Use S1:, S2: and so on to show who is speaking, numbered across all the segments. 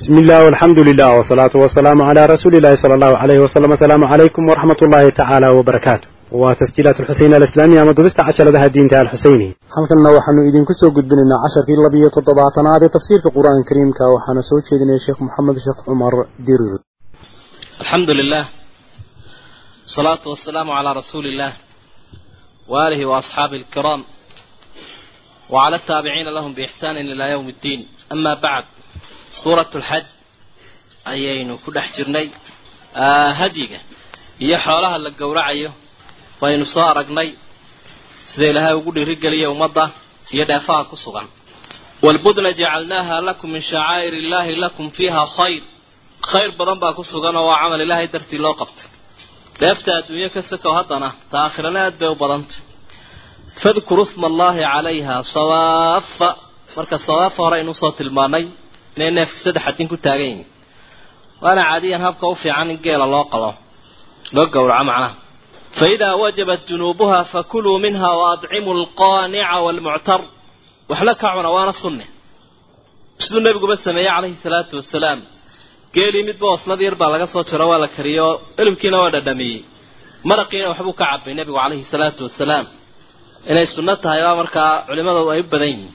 S1: bismi illah alxamdu lilah wsalaatu wasalaamu calaa rasuuli illahi sala allahu alayhi wasalam asalaamu calaykum waraxmat ullahi tacaala wabarakaatu waa tasjiilaat alxuseyn alislaamiya ama dubista cajaladaha diinta alxuseyni halkanna waxaanu idinku soo gudbinaynaa casharkii labiyo toddobaatanaad ee tafsiirka qur'aanka kariimka waxaana soo jeedinaya sheekh moxamed sheekh cumar dirir
S2: alxamdu lilah asalaatu wasalaamu calaa rasuuli illah waaalihi waasxaabi alkiraam wacala ataabiciina lahum biixsaanin ilaa yowmi ddiin. Ama bacd suurat lxaj ayaynu ku dhex jirnay hadyiga iyo xoolaha la gowracayo baynu soo aragnay sida ilaahay ugu dhiirigeliya ummadda iyo dheefaha ku sugan. Walbudna jacalnaaha lakum min shacaa'ir illahi lakum fiiha khayr. Khayr badan baa ku sugan oo waa camal ilaahay dartii loo qabtay. Dheefta adduunyo ka sakow haddana ta aakhirana aad bay u badantay fadkuru sma allahi calayha sawaafa. Marka sawaafa hore aynu u soo tilmaanay inay neefka saddex adin ku taagan yihiin waana caadiyan habka u fiican in geela loo qalo loo gowraco macnaha. Fa idaa wajabat junuubuha fakuluu minha waadcimu alqaanica waalmuctar waxla ka cuna waana sunne. Siduu nebiguba sameeyey calayhi salaatu wasalaam. Geelii midba oslad yar baa laga soo jaro waa la kariyo elimkiina waa dhadhamiyey. Maraqiina waxbuu ka cabay nebigu calayhi salaatu wasalaam. Inay sunno tahay baa markaa culimadoodu ay u badan yihiin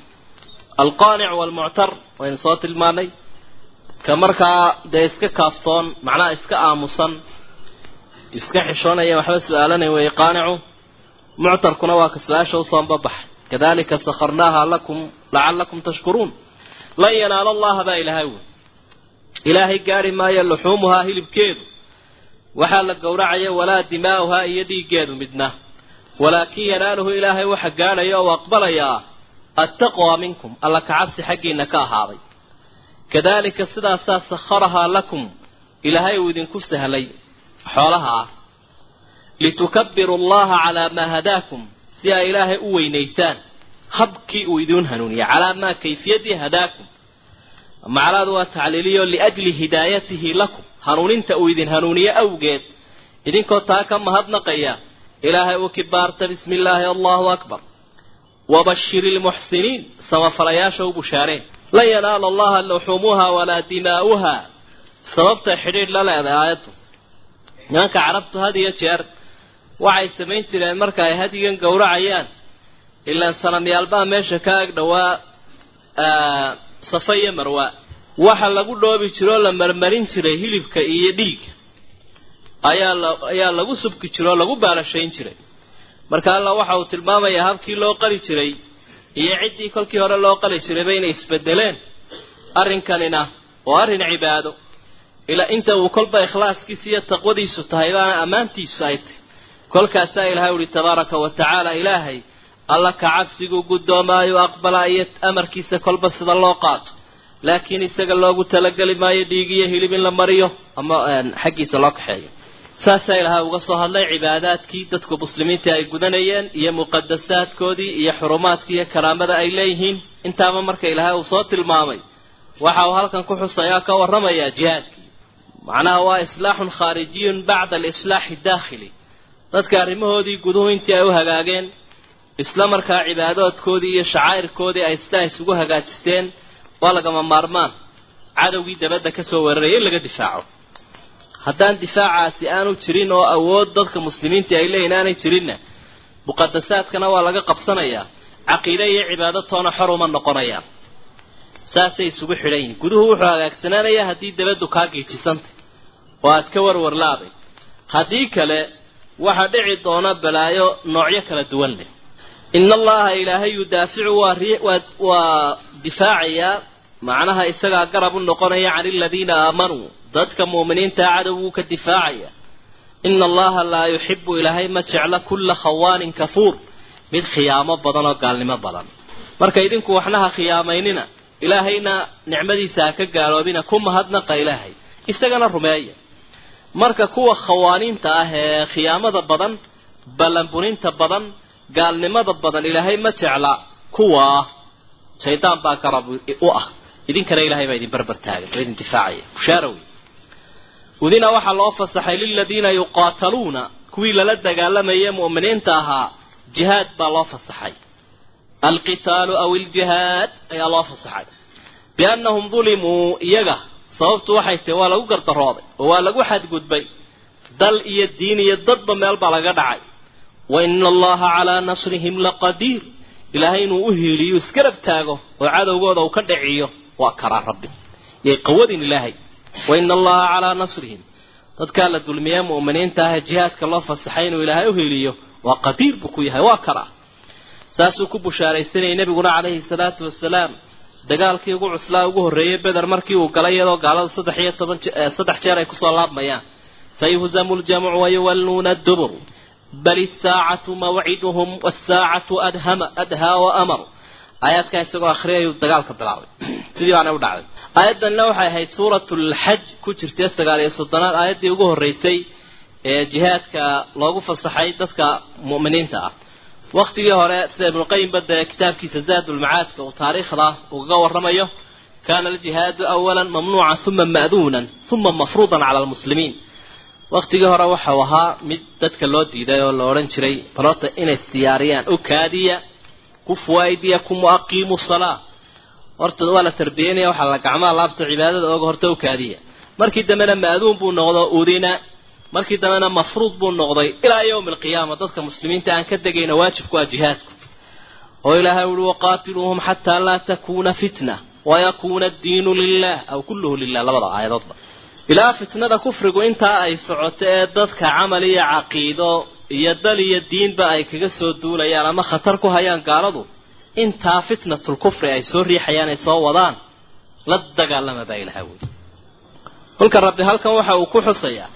S2: alqaanic waalmuctar waynu soo tilmaanay ka markaa dee iska kaaftoon macnaha iska aamusan iska xishoonaya waxba su'aalanay weeye qaanicu muctarkuna waa ka su'aasha usoobabaxay kadalika sakharnaaha lakum lacalakum tashkuruun lan yanaala allaha baa ilaahay wey ilaahay gaari maayo luxuumuhaa hilibkeedu waxaa la gowracaya walaa dimaa'uhaa iyo dhiiggeedu midna walaakin yanaaluhu ilaahay waxa gaadhaya oo aqbalayaa attaqwa minkum alla kacabsi xaggiina ka ahaaday kadalika sidaasaa sakharahaa lakum ilaahay uu idinku sahlay xoolaha ah litukabbiru allaha calaa maa hadaakum si ay ilaahay u weynaysaan habkii uu idiin hanuuniyay calaa maa kayfiyadii hadaakum macnaadu waa tacliiliyo liajli hidaayatihi lakum hanuuninta uu idin hanuuniye awgeed idinkoo taa ka mahadnaqaya ilaahay uu kibaarta bismi illaahi allahu akbar wabashir ilmuxsiniin samafalayaasha u bushaareen lan yanaala allaha luxuumuha walaa dimaa'uha sababta xidhiidh la leedahay aayaddu nimanka carabtu had iyo jeer waxay samayn jireen marka ay hadigan gowracayaan ilaan sanamyaalbaa meesha ka ag dhowaa safa iyo marwa waxa lagu dhoobi jiroo la marmarin jiray hilibka iyo dhiigga ayaa la ayaa lagu subki jiro oo lagu baalashayn jiray marka alla waxa uu tilmaamayaa habkii loo qali jiray iyo ciddii kolkii hore loo qali jirayba inay isbedeleen. Arrinkanina oo arrin cibaado. Ilaa inta uu kolba ikhlaaskiisa iyo taqwadiisu tahay baana ammaantiisu ay tahy kolkaasaa ilaahay uhi tabaaraka wa tacaala ilaahay alla ka cabsigu guddoomaayo aqbala iyo amarkiisa kolba sida loo qaato. Laakiin isaga loogu talageli maayo dhiig iyo hilib in la mariyo ama xaggiisa loo kaxeeyo saasaa ilaahay uga soo hadlay cibaadaadkii dadku muslimiinta ay gudanayeen iyo muqadasaadkoodii iyo xurumaadkii iyo karaamada ay leeyihiin. Intaaba marka ilaahay uu soo tilmaamay waxa uu halkan ku xusayaa ka warramayaa jihaadkii. Macnaha waa islaaxun khaarijiyun bacda alislaaxi daakhili. Dadka arrimahoodii guduhu intii ay u hagaageen isla markaa cibaadaadkoodii iyo shacaa'irkoodii ay sidaa isugu hagaajisteen waa lagama maarmaan. Cadowgii dabadda ka soo weeraraya in laga difaaco haddaan difaacaasi aanu jirin oo awood dadka muslimiinta ay leeyihiin aanay jirinna muqadasaadkana waa laga qabsanayaa. Caqiide iyo cibaado toona xor uma noqonayaan. Saasay isugu xidhan yihiin guduhu wuxuu hagaagsanaanayaa haddii dabaddu kaa geejisantay. Oo aad ka warwarlaabay. Haddii kale waxaa dhici doona balaayo noocyo kala duwan leh. Ina allaha ilaahay yudaaficu waa waa difaacayaa. Macnaha isagaa garab u noqonaya can aladiina aamanuu dadka muuminiintaa cadow wuu ka difaacaya. Ina allaha laa yuxibu ilaahay ma jecla kulla khawaanin kafuur. Mid khiyaamo badan oo gaalnimo badan. Marka idinku waxna ha khiyaamaynina ilaahayna nicmadiisa ha ka gaaloobina ku mahadnaqa ilaahay. Isagana rumeeya. Marka kuwa khawaaniinta ah ee khiyaamada badan ballanbuninta badan gaalnimada badan ilaahay ma jecla kuwa shaydaan baa garab u ah. Idinkana ilahay baa idin barbar taagan oo idin difaacaya. Bushaara wey udina waxaa loo fasaxay liladiina yuqaataluuna kuwii lala dagaalamayay mu'miniinta ahaa jihaad baa loo fasaxay. Alqitaalu aw iljihaad ayaa loo fasaxay. Biannahum dulimuu iyaga sababtu waxay tahi waa lagu gardarooday oo waa lagu xadgudbay. Dal iyo diin iyo dadba meel baa laga dhacay. Wa ina allaha calaa nasrihim laqadiir. Ilaahay inuu u hiiliyo isgarab taago oo cadowgooda uu ka dhiciyo. Waa karaa rabbi. Yay qawadin ilaahay wa ina allaha calaa nasrihim dadkaa la dulmiye mu'miniinta ah jihaadka loo fasaxay inuu ilaahay u hiiliyo waa qadiir buu ku yahay waa karaa saasuu ku bushaaraysanayay nebiguna calayhi salaatu wasalaam dagaalkii ugu cuslaa ugu horreeyey beder markii uu galay iyadoo gaalada saddex iyo toban saddex jeer ay ku soo laabmayaan sayuhzamu ljamcu wayuwalluuna dubur bal isaacatu mawciduhum wasaacatu adhama adhaa wa amar aayaadkaa isagoo akhriyayuu dagaalka bilaabay. Sidii baana u dhacday. Aayaddanna waxay ahayd suuratulxaj ku jirtay sagaal iyo soddonaad. Aayaddii ugu horreysay ee jihaadka loogu fasaxay dadka mu'miniinta ah. Waktigii hore sida ibnuqayim bada kitaabkiisa zaadulmacaadka uu taariikhda ugaga warramayo kaana aljihaadu awalan mamnuucan uma ma'duunan uma mafruudan cala almuslimiin. Waktigii hore waxau ahaa mid dadka loo diiday oo la odhan jiray balota inay siyaariyaan u kaadiya ku fuwaydiyakum waaqiimu salaa horta waa la tarbiyeynaya waxaa la gacmaha laabta cibaadada ooga horta u kaadiya markii dambena ma'duun buu noqdo udina markii dambena mafruud buu noqday ilaa yowmi alqiyaama dadka muslimiinta aan ka degayna waajibku waa jihaadku oo ilaahay uhi waqaatiluuhum xataa laa takuuna fitna wayakuuna addiinu lilah aw kulluhu lilah labada aayadoodba ilaa fitnada kufrigu intaa ay socoto ee dadka camal iyo caqiido iyo dal iyo diinba ay kaga soo duulayaan ama khatar ku hayaan gaaladu intaa fitnatul kufri ay soo riixayaan ay soo wadaan la dagaalama baa ilaha wey kolka rabbi halkan waxa uu ku xusayaa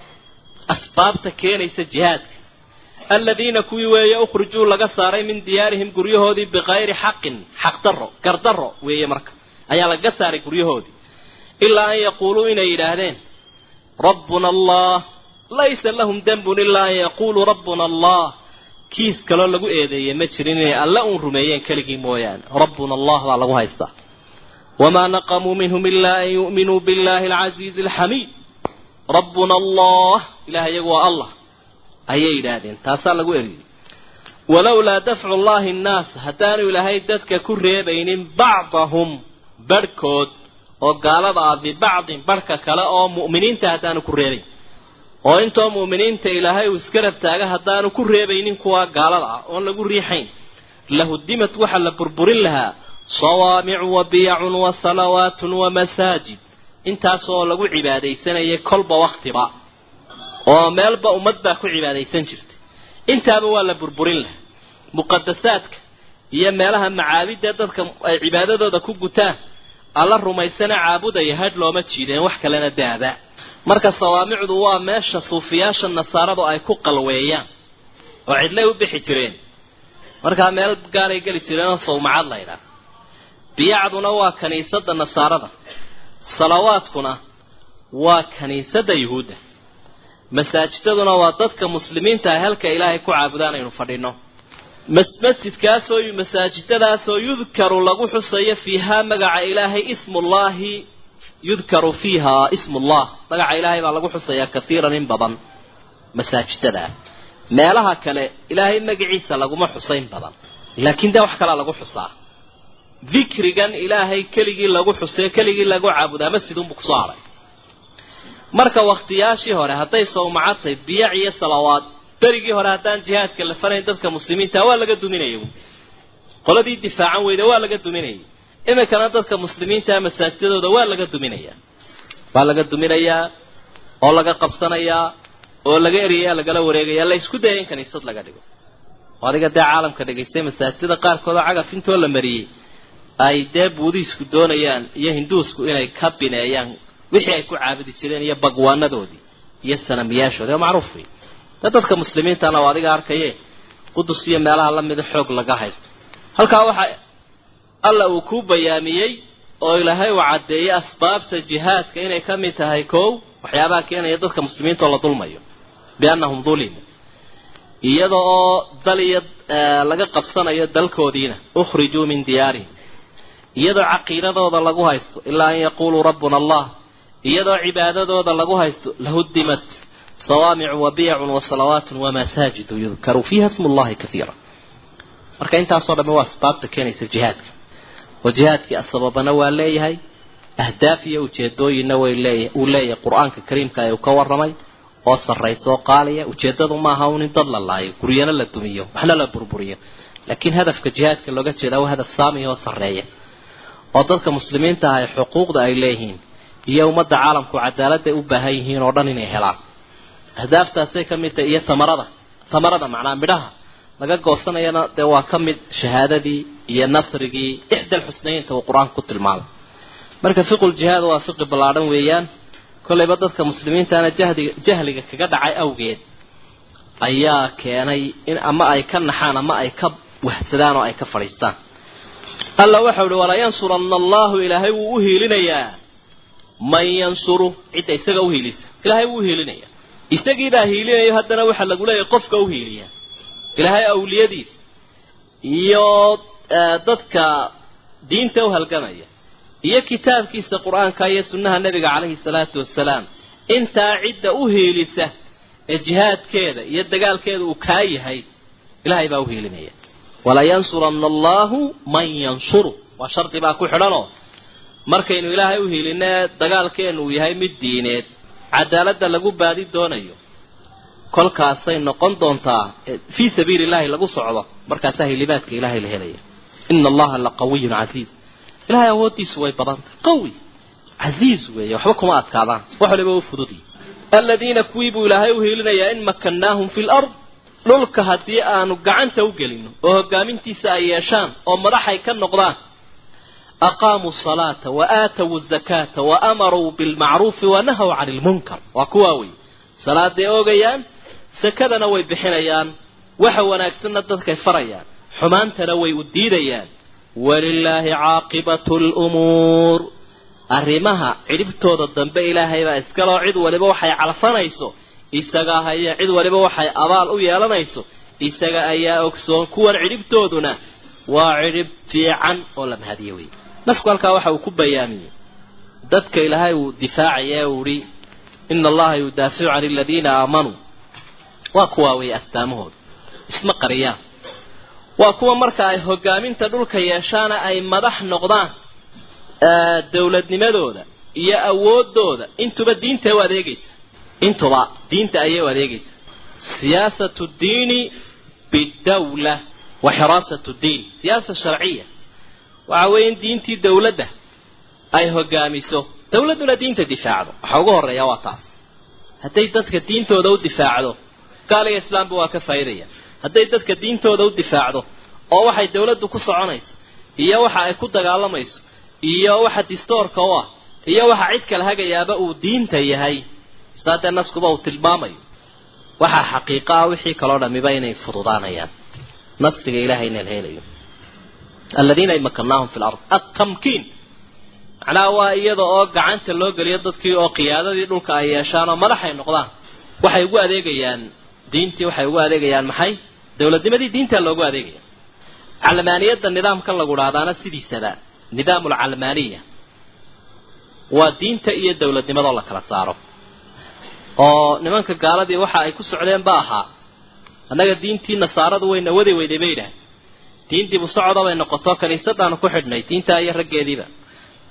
S2: asbaabta keenaysa jihaadka. Aladiina kuwii weeye ukhrijuu laga saaray min diyaarihim guryahoodii bikayri xaqin xaqdarro gardarro weeye marka. Ayaa lagaga saaray guryahoodii. Ilaa an yaquuluu inay yidhaahdeen rabbuna allah laysa lahum dembun ilaa an yaquuluu rabbuna allah. Kiis kaloo lagu eedeeyey ma jirin inay alla uun rumeeyeen keligii mooyaane. Rabbuna allah baa lagu haystaa. Wamaa naqamuu minhum ilaa an yu'minuu billahi alcasiizi alxamiid rabbuna allah ilaah iyagu waa allah. Ayay yidhaahdeen taasaa lagu eriyey walowlaa dafcu llahi annaas haddaanu ilaahay dadka ku reebaynin bacdahum barhkood oo gaalada ah bibacdin barhka kale oo mu'miniinta haddaanu ku reebayn oo intoo mu'miniinta ilaahay uu isgarab taaga haddaanu ku reebaynin kuwa gaalada ah oon lagu riixayn lahudimat waxaa la burburin lahaa sawaamicu wa biyacun wa salawaatun wa masaajid intaasoo lagu cibaadaysanayay kolba waktiba oo meelba ummad baa ku cibaadaysan jirtay intaaba waa la burburin lahaa. Muqadasaadka iyo meelaha macaabidee dadka ay cibaadadooda ku gutaan alla rumaysana caabudaya hadh looma jiideen wax kalena daaba marka sawaamicdu waa meesha suufiyaasha nasaaradu ay ku qalweeyaan oo cidlay u bixi jireen. Markaa meel gaalay geli jireenoo sawmacad la ydhaah biyacduna waa kaniisadda nasaarada. Salawaadkuna waa kaniisadda yuhuudda. Masaajidaduna waa dadka muslimiinta ah halka ilaahay ku caabudaan aynu fadhino. Masjidkaasoo masaajidadaasoo yudkaru lagu xusayo fiihaa magaca ilaahay ismullaahi yudkaru fiiha ismullah. Magaca ilaahay baa lagu xusayaa katiiran in badan masaajidadaa meelaha kale ilaahay magaciisa laguma xusayn badan. Laakiin dee wax kalaa lagu xusaa. Dikrigan ilaahay keligii lagu xusay keligii lagu caabudaa masjidunbuu ku soo haray. Marka waktiyaashii hore hadday sawmacadtay biyac iyo salawaad berigii hore haddaan jihaadka la farayn dadka muslimiinta waa laga duminaya qoladii difaacan weyda waa laga duminayay iminkana dadka muslimiintaa masaajidadooda waa laga duminayaa waa laga duminayaa oo laga qabsanayaa oo laga eryayaa lagala wareegaya la isku daya in kaniisad laga dhigo. Adiga dee caalamka dhegaystay masaajidada qaarkood oo cagaf intoo la mariyey ay dee buudiisku doonayaan iyo hinduusku inay ka bineeyaan wixii ay ku caabudi jireen iyo bagwaanadoodii iyo sanamiyaashoodii. Oo macruuf wey dee dadka muslimiintana oo adiga arkaye qudus iyo meelaha lamida xoog laga haysto. Halkaa waxaa alla uu ku bayaamiyey oo ilaahay uu caddeeyey asbaabta jihaadka inay ka mid tahay kow waxyaabaha keenaya dadka muslimiinta oo la dulmayo biannahum dulimu iyada oo dal iyo laga qabsanayo dalkoodiina ukhrijuu min diyaarihim. Iyadoo caqiidadooda lagu haysto ilaa an yaquuluu rabbuna allah. Iyadoo cibaadadooda lagu haysto lahudimat sawaamicu wa biyacun wa salawaatun wa masaajidu yudkaru fiiha smu llahi kaiira marka intaasoo dhamme waa asbaabta keenaysa jihaadka oo jihaadkii sababana waa leeyahay ahdaaf iyo ujeedooyinna way leeya uu leeyahay qur'aanka kariimka ee uu ka warramay oo sarraysa oo qaaliya ujeeddadu maaha un in dad la laayo guryana la dumiyo waxna la burburiyo. Laakiin hadafka jihaadka looga jeedaa waa hadaf saamiya oo sarreeya. Oo dadka muslimiinta ah xuquuqda ay leeyihiin iyo ummadda caalamku cadaaladday u baahan yihiin oo dhan inay helaan. Ahdaaftaasay ka mid tahay iyo samarada samarada macnaa midhaha laga goosanayana dee waa ka mid shahaadadii iyo nasrigii ixdal xusnaynta uu qur'aanka ku tilmaamay. Marka fiqul jihaad waa fiqi ballaadhan weeyaan. Kollayba dadka muslimiintaana jahdiga jahliga kaga dhacay awgeed ayaa keenay in ama ay ka naxaan ama ay ka wahsadaan oo ay ka fadhiistaan. Alla waxau uhi walaa yansuranna allahu ilaahay wuu u hiilinayaa. Man yansuru cidda isaga u hiilisa. Ilaahay wuu uhiilinaya isagiibaa hiilinayo haddana waxaa lagu leeyahay qofka u hiiliya ilaahay awliyadiisa iyo dadka diinta u halgamaya iyo kitaabkiisa qur'aanka iyo sunnaha nebiga calayhi salaatu wasalaam intaa cidda u hiilisa ee jihaadkeeda iyo dagaalkeeda uu kaa yahay ilaahay baa u hiilinaya walayansuranna allahu man yansuru waa shardi baa ku xidhanoo markaynu ilaahay u hiilinee dagaalkeenu uu yahay mid diineed cadaaladda lagu baadi doonayo kolkaasay noqon doontaa fii sabiili illahi lagu socdo markaasaa hilibaadka ilaahay la helaya. Ina allaha la qawiyun casiiz. Ilahay awooddiisu way badantay. Qawi casiiz weeye waxba kuma adkaadaan. Wax waliba u fududiy aladiina kuwii buu ilaahay u hiilinayaa in makannaahum fi lard dhulka haddii aanu gacanta u gelino oo hogaamintiisa ay yeeshaan oo madaxay ka noqdaan aqaamuu salaata wa aatawu zakaata wa amaruu bilmacruufi wa nahaw cani lmunkar waa kuwaa wey salaaday oogayaan sakadana way bixinayaan waxa wanaagsanna dadkay farayaan xumaantana way u diidayaan. Walilaahi caaqibatu lumuur arrimaha cidhibtooda dambe ilaahay baa iskaloo cid waliba waxay calfanayso isagaa haya cid waliba waxay abaal u yeelanayso isaga ayaa ogsoon kuwan cidhibtooduna. Waa cidhib fiican oo la mahadiye wey nasku halkaa waxa uu ku bayaamiyey dadka ilaahay uu difaacaya ihi ina allaha yudaaficu can aladiina aamanuu waa kuwaa wey astaamahooda isma qariyaan. Waa kuwa marka ay hogaaminta dhulka yeeshaana ay madax noqdaan dowladnimadooda iyo awoodooda intuba diinta u adeegaysa. Intuba diinta ayay u adeegaysa. Siyaasatu diini bidawla wa xiraasatu diin siyaasa sharciya. Waxa weeye in diintii dowladda ay hogaamiso dowladduna diinta difaacdo. Waxa ugu horreeya waa taas. Hadday dadka diintooda u difaacdo gaaliga islaamba waa ka faa'iidaya. Hadday dadka diintooda u difaacdo oo waxay dowladdu ku soconayso iyo waxa ay ku dagaalamayso iyo waxa distoorka u ah iyo waxa cid kala hagayaaba uu diinta yahay sidaa dee naskuba uu tilmaamayo. Waxaa xaqiiqa ah wixii kaloo dhamiba inay fududaanayaan. Nasriga ilahay inaan helayo. Aladiina imakannaahum fi lard atamkiin macnaha waa iyada oo gacanta loo geliyo dadkii oo qiyaadadii dhulka ay yeeshaan oo madaxay noqdaan waxay ugu adeegayaan diintii waxay ugu adeegayaan maxay? Dowladnimadii diintaa loogu adeegaya. Calmaaniyadda nidaamkan lagu dhahdaana sidiisaba nidaam alcalmaaniya waa diinta iyo dowladnimadoo la kala saaro. Oo nimanka gaaladii waxa ay ku socdeen ba ahaa annaga diintii nasaaradu wayna wadi weyday bay yidhaah diintiibu socda bay noqoto kaniisadaanu ku xidhnay diintaa iyo raggeediiba.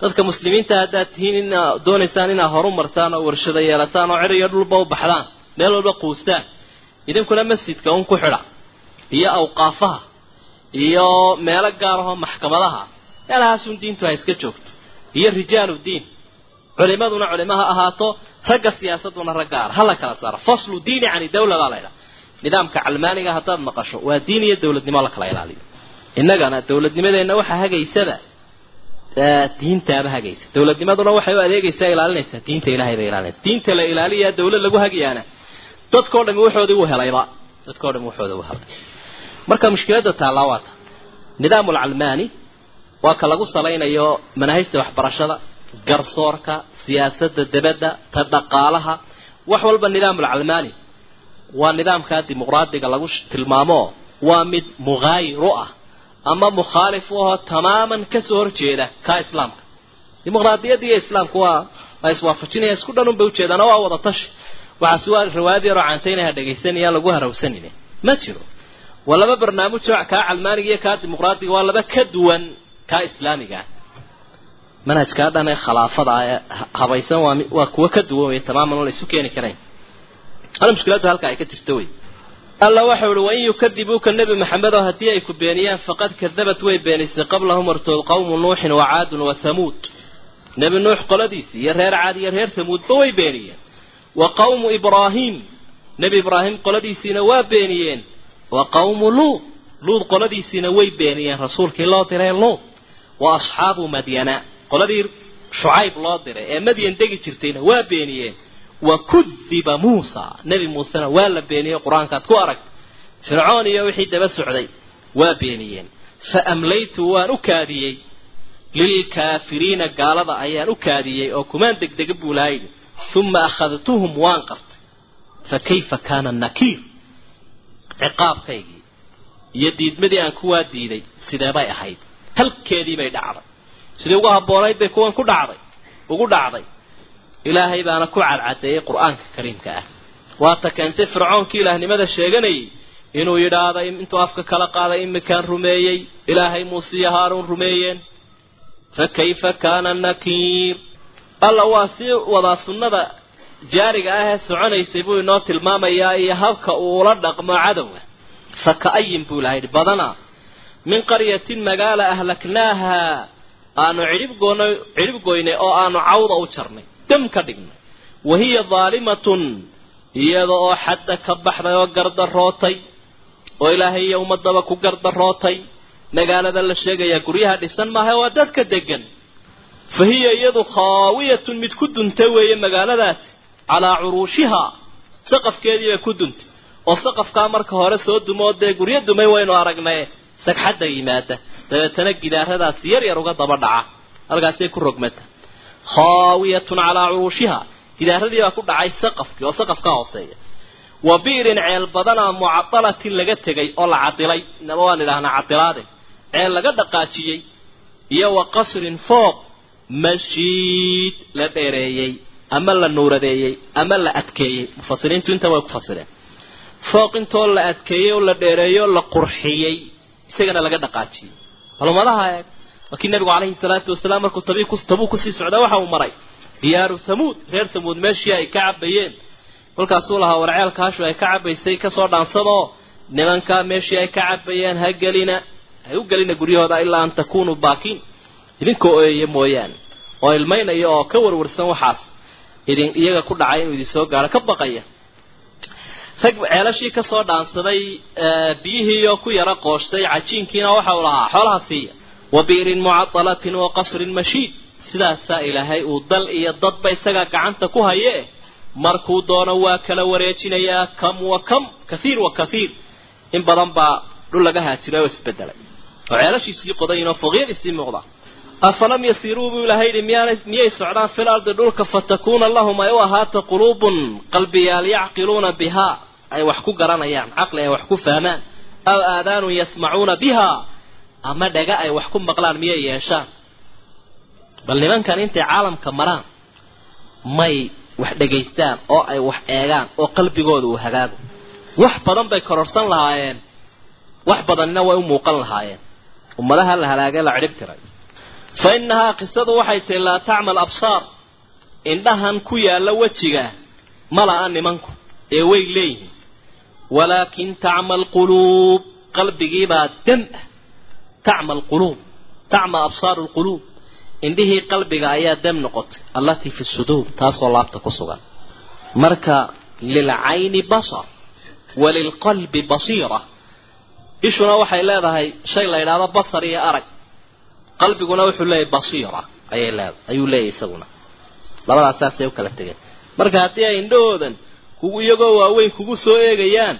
S2: Dadka muslimiinta haddaad tihiin inaa doonaysaan inaad horumarsaan oo warshado yeelataan oo cer iyo dhulba u baxdaan meel walba quustaan idinkuna masjidka un ku xidha iyo awqaafaha iyo meelo gaar ahoo maxkamadaha meelahaasun diintu ha iska joogto iyo rijaalu diin. Culimaduna culimo ha ahaato ragga siyaasaduna rag gaara ha la kala saaro. Faslu diini cani dawla baa la ydhaha nidaamka calmaaniga haddaad maqasho waa diin iyo dowladnimo la kala ilaaliyo. Innagana dowladnimadeenna waxaa hagaysaba diintaaba hagaysa. Dowladnimaduna waxay u adeegaysaa ilaalinaysaa diinta ilahay bay ilaalinaysa diinta la ilaaliyaa dawlad lagu hagayaana dadkao dhami waxoodii uu helayba. Dadkao dhami waxooda u helay. Marka mushkiladda taallaa waa ta. Nidaam alcalmaani waa ka lagu salaynayo manaahijta waxbarashada garsoorka siyaasadda debadda ta dhaqaalaha. Wax walba nidaam alcalmaani waa nidaamkaa dimuqraadiga lagu tilmaamo. Waa mid muhaayir u ah ama mukhaalif u ahoo tamaaman ka soo horjeeda kaa islaamka. Dimuqraadiyadda iyo islaamku waa waa iswaafajinaya isku dhan un bay ujeedaan waa wada tashi waxaasi waa riwaayad yaroo caantaynaha dhegaysanayaan lagu harawsanin ma jiro. Waa laba barnaamij oo kaa calmaaniga iyo kaa dimuqraadiga waa laba ka duwan kaa islaamiga. Manhajkaa dhan ee khalaafada ee habaysan waa waa kuwo ka duwan wey tamaaman la isu keeni karayn. Hal mushkiladda halka ay ka jirto wey alla waxau uhi wain yukadibuuka nebi maxamedo haddii ay ku beeniyaan faqad kadabat way beenisay qablahum hortood qawmu nuuxin wa caadun wa hamuud nebi nuux qoladiisii iyo reer caad iyo reer hamuudba way beeniyeen wa qawmu ibraahiim nebi ibraahim qoladiisiina waa beeniyeen. Wa qawmu luud luud qoladiisiina way beeniyeen rasuulkii loo diray luud wa asxaabu madyana. Qoladii shucayb loo diray ee madyan degi jirtayna waa beeniyeen. Wa kudiba muusa. Nebi muusena waa la beeniyey qur'aankaad ku aragta fircoon iyo wixii daba socday waa beeniyeen. Fa amlaytu waan u kaadiyey. Lilkaafiriina gaalada ayaan u kaadiyey oo kumaan degdega buu lahaydhi uma akhadtuhum waan qartay fa kayfa kaana nakiir ciqaabkaygii iyo diidmadii aan kuwaa diiday sidee bay ahayd halkeedii bay dhacday sidii ugu habboonayd bay kuwan ku dhacday ugu dhacday ilaahay baana ku cadcadeeyey qur'aanka kariimka ah waata keentay fircoonkii ilaahnimada sheeganayay inuu yidhaahday intuu afka kala qaaday imikaan rumeeyey ilaahay muuse iyo haaruun rumeeyeen fa kayfa kaana nakiir alla waa sii wadaa sunnada jaariga ah ee soconaysay buu inoo tilmaamayaa iyo habka uu ula dhaqmo cadowga fa ka-ayin buu ilaha yidhi badanaa min qaryatin magaala ahlaknaaha aanu cidhibgoon cidhib goynay oo aanu cawda u jarnay dam ka dhignay. Wa hiya daalimatun iyada oo xadda ka baxday oo gardarootay oo ilaahay iyo ummadaba ku gardarootay magaalada la sheegayaa guryaha dhisan maaha waa dadka degan fa hiya iyadu khaawiyatun mid ku duntay weeye magaaladaasi calaa curuushihaa saqafkeedii bay ku duntay oo saqafkaa marka hore soo dumoo dee guryo dumay waynu aragnay sagxadda yimaada dabeetana gidaaradaasi yar yar uga daba dhaca halkaasay ku rogmata khaawiyatun calaa curuushihaa gidaaradii baa ku dhacay saqafkii oo saqafka hooseeya wa bi'rin ceel badanaa mucadalatin laga tegay oo la cadilay inaba waan idhahnaa cadilaade ceel laga dhaqaajiyey iyo wa qasrin fooq mashiid la dheereeyey ama la nuuradeeyey ama la adkeeyey mufasiriintu inta way ku fasireen fooq intoo la adkeeyey oo la dheereeyey oo la qurxiyey isagana laga dhaqaajiyey. Malumadaha eeg waa kii nabigu calayhi salaatu wasalaam markuu tabuu ku sii socda waxa uu maray. Diyaaru hamuud reer hamuud meeshii ay ka cabayeen kolkaasuu lahaa warceelkaashu ay ka cabaysay ka soo dhaansadoo nimankaa meeshii ay ka cabayeen ha gelina. Ha u gelina guryahooda ilaa an takunuu baakiin idinka ooyaya mooyaane oo ilmaynaya oo ka warwarsan waxaas. Idin iyaga ku dhacay inuu idin soo gaaro ka baqaya. Rag ceelashii ka soo dhaansaday biyihiioo ku yara qooshtay cajiinkiina waxa uu lahaa xoolaha siiya. Wa bi'rin mucadalatin wa qasrin mashiid. Sidaasaa ilaahay uu dal iyo dadba isagaa gacanta ku haye markuu doono waa kala wareejinayaa kam wa kam kathiir wa kathiir in badan baa dhul laga haajiray oo isbedelay oo ceelashiisii qodayin oo foqyadiisii muuqda afalam yasiiruu buu ilahay yidhi miyaanay miyay socdaan fil ardi dhulka fatakuuna lahum ay u ahaata quluubun qalbiyaal yacqiluuna bihaa ay wax ku garanayaan caqli ay wax ku fahmaan aw aadaanun yasmacuuna biha ama dhaga ay wax ku maqlaan miyay yeeshaan bal nimankan intay caalamka maraan may wax dhegaystaan oo ay wax eegaan oo qalbigooda uu hagaago wax badan bay kororsan lahaayeen wax badanina way u muuqan lahaayeen ummadaha la halaagay la cidhib tiray fa innahaa qisadu waxay tahi laa tacmal absaar indhahan ku yaalla wejiga mala-a nimanku ee way leeyihiin. Walaakin tacmal quluub qalbigiibaa dam ah. Tacmal quluub tacma absaaru lquluub indhihii qalbiga ayaa dam noqotay allatii fi suduur taasoo laabta ku sugan. Marka lilcayni basar walilqalbi basiira. Ishuna waxay leedahay shay la yidhaahdo basar iyo arag qalbiguna wuxuu leeyahay basiira. Ayay leedahay ayuu leeyahay isaguna. Labadaas saasay u kala tegeen. Marka haddii ay indhahoodan kugu iyagoo waaweyn kugu soo eegayaan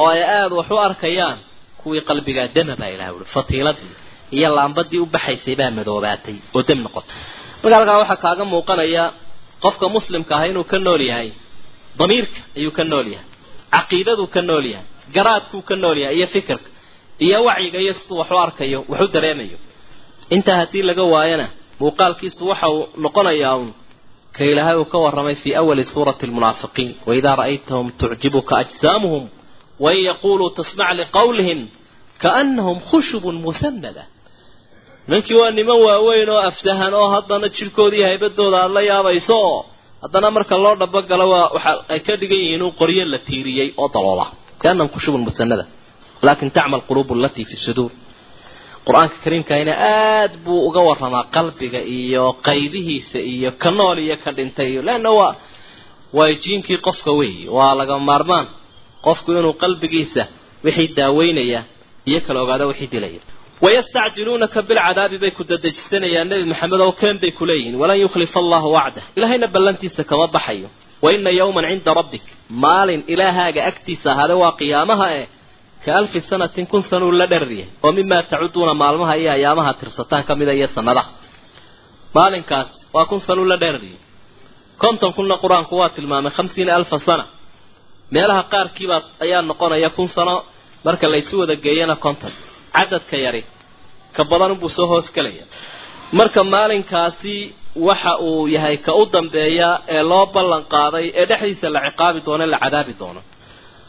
S2: oo ay aada wax u arkayaan kuwii qalbigaa dama baa ilaha ui fatiiladii iyo laambadii u baxaysay baa madoobaatay oo dam noqotay marka halkaa waxaa kaaga muuqanaya qofka muslimka ah inuu ka nool yahay damiirka ayuu ka nool yahay caqiidaduu ka nool yahay garaadkuu ka nool yahay iyo fikirka iyo wacyiga iyo siduu wax u arkayo wax u dareemayo intaa haddii laga waayana muuqaalkiisu waxa uu noqonayaa un ka ilaahay uu ka warramay fii awali suurati almunaafiqiin waidaa ra'aytahum tucjibuka ajsaamuhum wain yaquluu tasmac liqawlihim kaanahum khushubun musanada nimankii waa niman waaweyn oo aftahan oo haddana jidhkoodii haybadooda aada la yaabayso oo haddana marka loo dhabagalo waa waxa ay ka dhigan yihiin in qoryo la tiiriyey oo daloola kaanam kushubun musanada laakin tacmal quluubu alatii fi suduur qur'aanka kariimkayna aada buu uga waramaa qalbiga iyo qaybihiisa iyo ka nool iyo ka dhintay. Iyo leanna waa waa jiinkii qofka weey waa laga maarmaan qofku inuu qalbigiisa wixii daaweynaya iyo kala ogaada wixii dilaya wayastacjiluunaka bilcadaabi bay ku dadejisanayaan nebi maxamed oo keen bay kuleeyihiin walan yukhlifa allahu wacdah. Ilahayna ballantiisa kama baxayo. Wa ina yawman cinda rabbik maalin ilaahaaga agtiisa ahaade waa qiyaamaha eh ka alfi sanatin kun sanuu la dheraryahay oo mimaa tacuduuna maalmaha iyo ayaamaha tirsataan ka mida iyo sanadaha maalinkaas waa kun sanuu la dheraryahay konton kunna qur'aanku waa tilmaamay khamsiina alfa sana. Meelaha qaarkiibaa ayaa noqonaya kun sano marka laysu wada geeyana konton. Cadadka yari ka badan unbuu soo hoos gelaya. Marka maalinkaasi waxa uu yahay ka u dambeeya ee loo ballan qaaday ee dhexdiisa la ciqaabi doono la cadaabi doono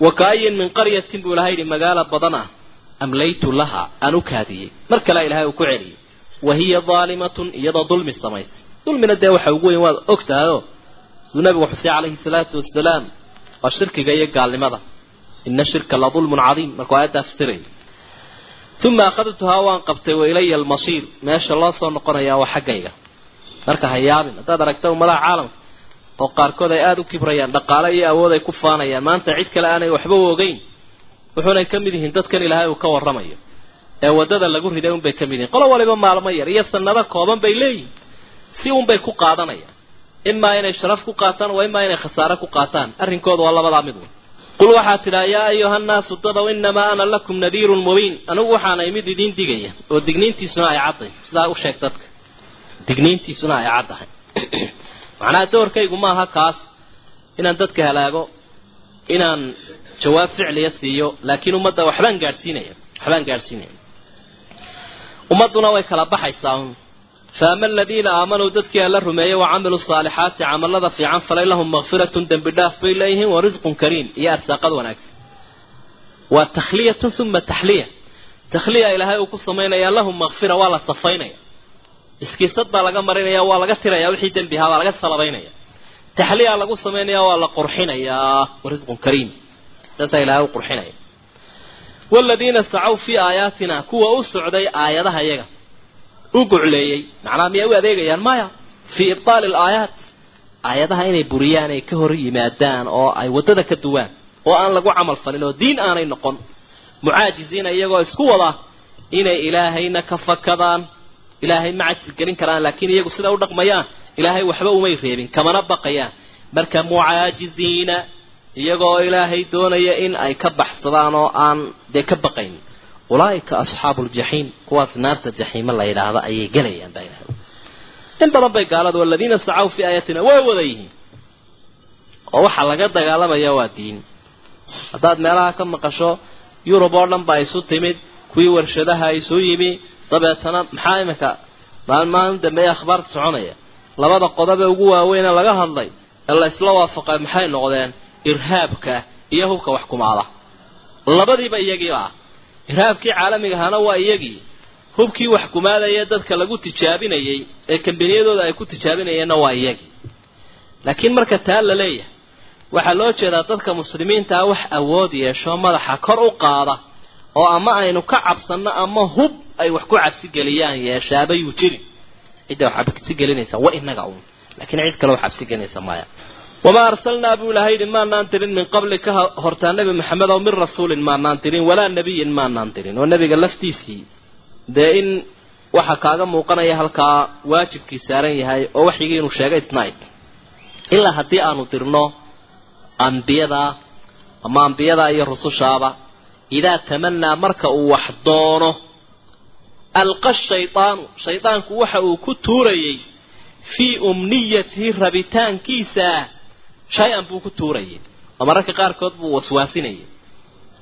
S2: wa kaayin min qaryatin buu ilahay yidhi magaalo badan ah amlaytu laha aan u kaadiyey mar kale ilahay uu ku celiyey wa hiya daalimatun iyadoo dulmi samaysay dulmina dee waxa ugu weyn waad og tahayoo siduu nabigu xusey calayhi salaatu wasalaam waa shirkiga iyo gaalnimada ina shirka la dulmun cadiim markuu aayaddaa fasirayay uma akhadtuhaa waan qabtay wa ilaya almasiir meesha loo soo noqonayaa waa xaggayga marka ha yaabin haddaad aragta ummadaha caalamka oo qaarkood ay aada u kibrayaan dhaqaale iyo awood ay ku faanayaan. Maanta cid kale aanay waxba ogeyn wuxuunay ka mid yihiin dadkan ilaahay uu ka warramayo. Ee waddada lagu riday unbay ka mid yihiin. Qolo waliba maalmo yar iyo sanado kooban bay leeyihiin si unbay ku qaadanayaan. Imaa inay sharaf ku qaataan waa imaa inay khasaare ku qaataan. Arrinkooda waa labadaa mid wey qul waxaad tidhaa yaa ayuha nnaasu dadow inamaa ana lakum nadiirun mubiin. Anigu waxaanay mid idiin digaya oo digniintiisuna ay cadday sidaa u sheeg dadka. Digniintiisuna ay caddahay macnaha doorkaygu maaha kaas inaan dadka halaago inaan jawaab ficliya siiyo laakiin ummadda waxbaan gaadhsiinaya waxbaan gaadhsiinaya. Ummadduna way kala baxaysaa. Faama aladiina aamanuu dadkii alla rumeeyey wacamiluu saalixaati camalada fiican falay lahum makfiratun dembi dhaaf bay leeyihiin wa risqun kariim iyo arsaaqad wanaagsan. Waa takhliyatun uma taxliya. Takhliya ilaahay uu ku samaynaya lahum makfira waa la safaynaya iskiisad baa laga marinaya waa laga tiraya wixii dembi baa laga salabaynaya. Taxliya lagu samaynaya waa la qurxinayaa wa risqun kariim. Saasaa ilahay u qurxinaya. Waladiina sacaw fii aayaatina kuwa u socday aayadaha iyaga u gucleeyey macnaha miyay u adeegayaan? Maya. Fii ibtaali alaayaat aayadaha inay buriyaan ay ka hor yimaadaan oo ay waddada ka duwaan oo aan lagu camal falin oo diin aanay noqon. Mucaajiziina iyagoo isku wada inay ilaahayna ka fakadaan ilaahay ma cajis gelin karaan laakiin iyagu sida u dhaqmayaan ilaahay waxba umay reebin kamana baqayaan. Marka mucaajiziina iyagoo ilaahay doonaya in ay ka baxsadaan oo aan dee ka baqaynin ulaaika asxaabu ljaxiim kuwaas naarta jaxiime la yidhaahda ayay gelayaan baa ilahay in badan bay gaaladu aladiina sacaw fii aayatina way wada yihiin. Oo waxaa laga dagaalamaya waa diin. Haddaad meelaha ka maqasho yurub oo dhan baa isu timid kuwii warshadaha isu yimi dabeetana maxaa iminka? Maalin maalin dambeeya akhbaarta soconaya. Labada qodobe ugu waaweyne laga hadlay ee la isla waafaqay maxay noqdeen? Irhaabka iyo hubka wax kumaada. Labadiiba iyagiiba ah irhaabkii caalamiga ahaana waa iyagii. Hubkii wax kumaadaya dadka lagu tijaabinayay ee kambaniyadooda ay ku tijaabinayeenna waa iyagii. Laakiin marka taa la leeyahay waxaa loo jeedaa dadka muslimiintaa wax awood yeesho madaxa kor u qaada oo ama aynu ka cabsanno ama hub ay wax ku cabsigeliyaan yeeshaabayuu jirin cidda wax cabsigelinaysa wa inaga uun. Laakiin cid kale wax cabsigelinaysa maya wamaa arsalnaa buu ilahay yidhi maanaan tirin min qabli ka hortaa nebi maxamed oo min rasuulin maanaan tirin walaa nebiyin maanaan tirin. Oo nebiga laftiisii. Dee in waxa kaaga muuqanaya halkaa waajibkii saaran yahay oo waxyigii inuu sheegay isnaid ilaa haddii aanu dirno ambiyada ama ambiyada iyo rusushaaba idaa tamanaa marka uu wax doono alqa shaydaanu shaydaanku waxa uu ku tuurayey fii umniyatihi rabitaankiisa shay-an buu ku tuurayay. Oo mararka qaarkood buu waswaasinayay.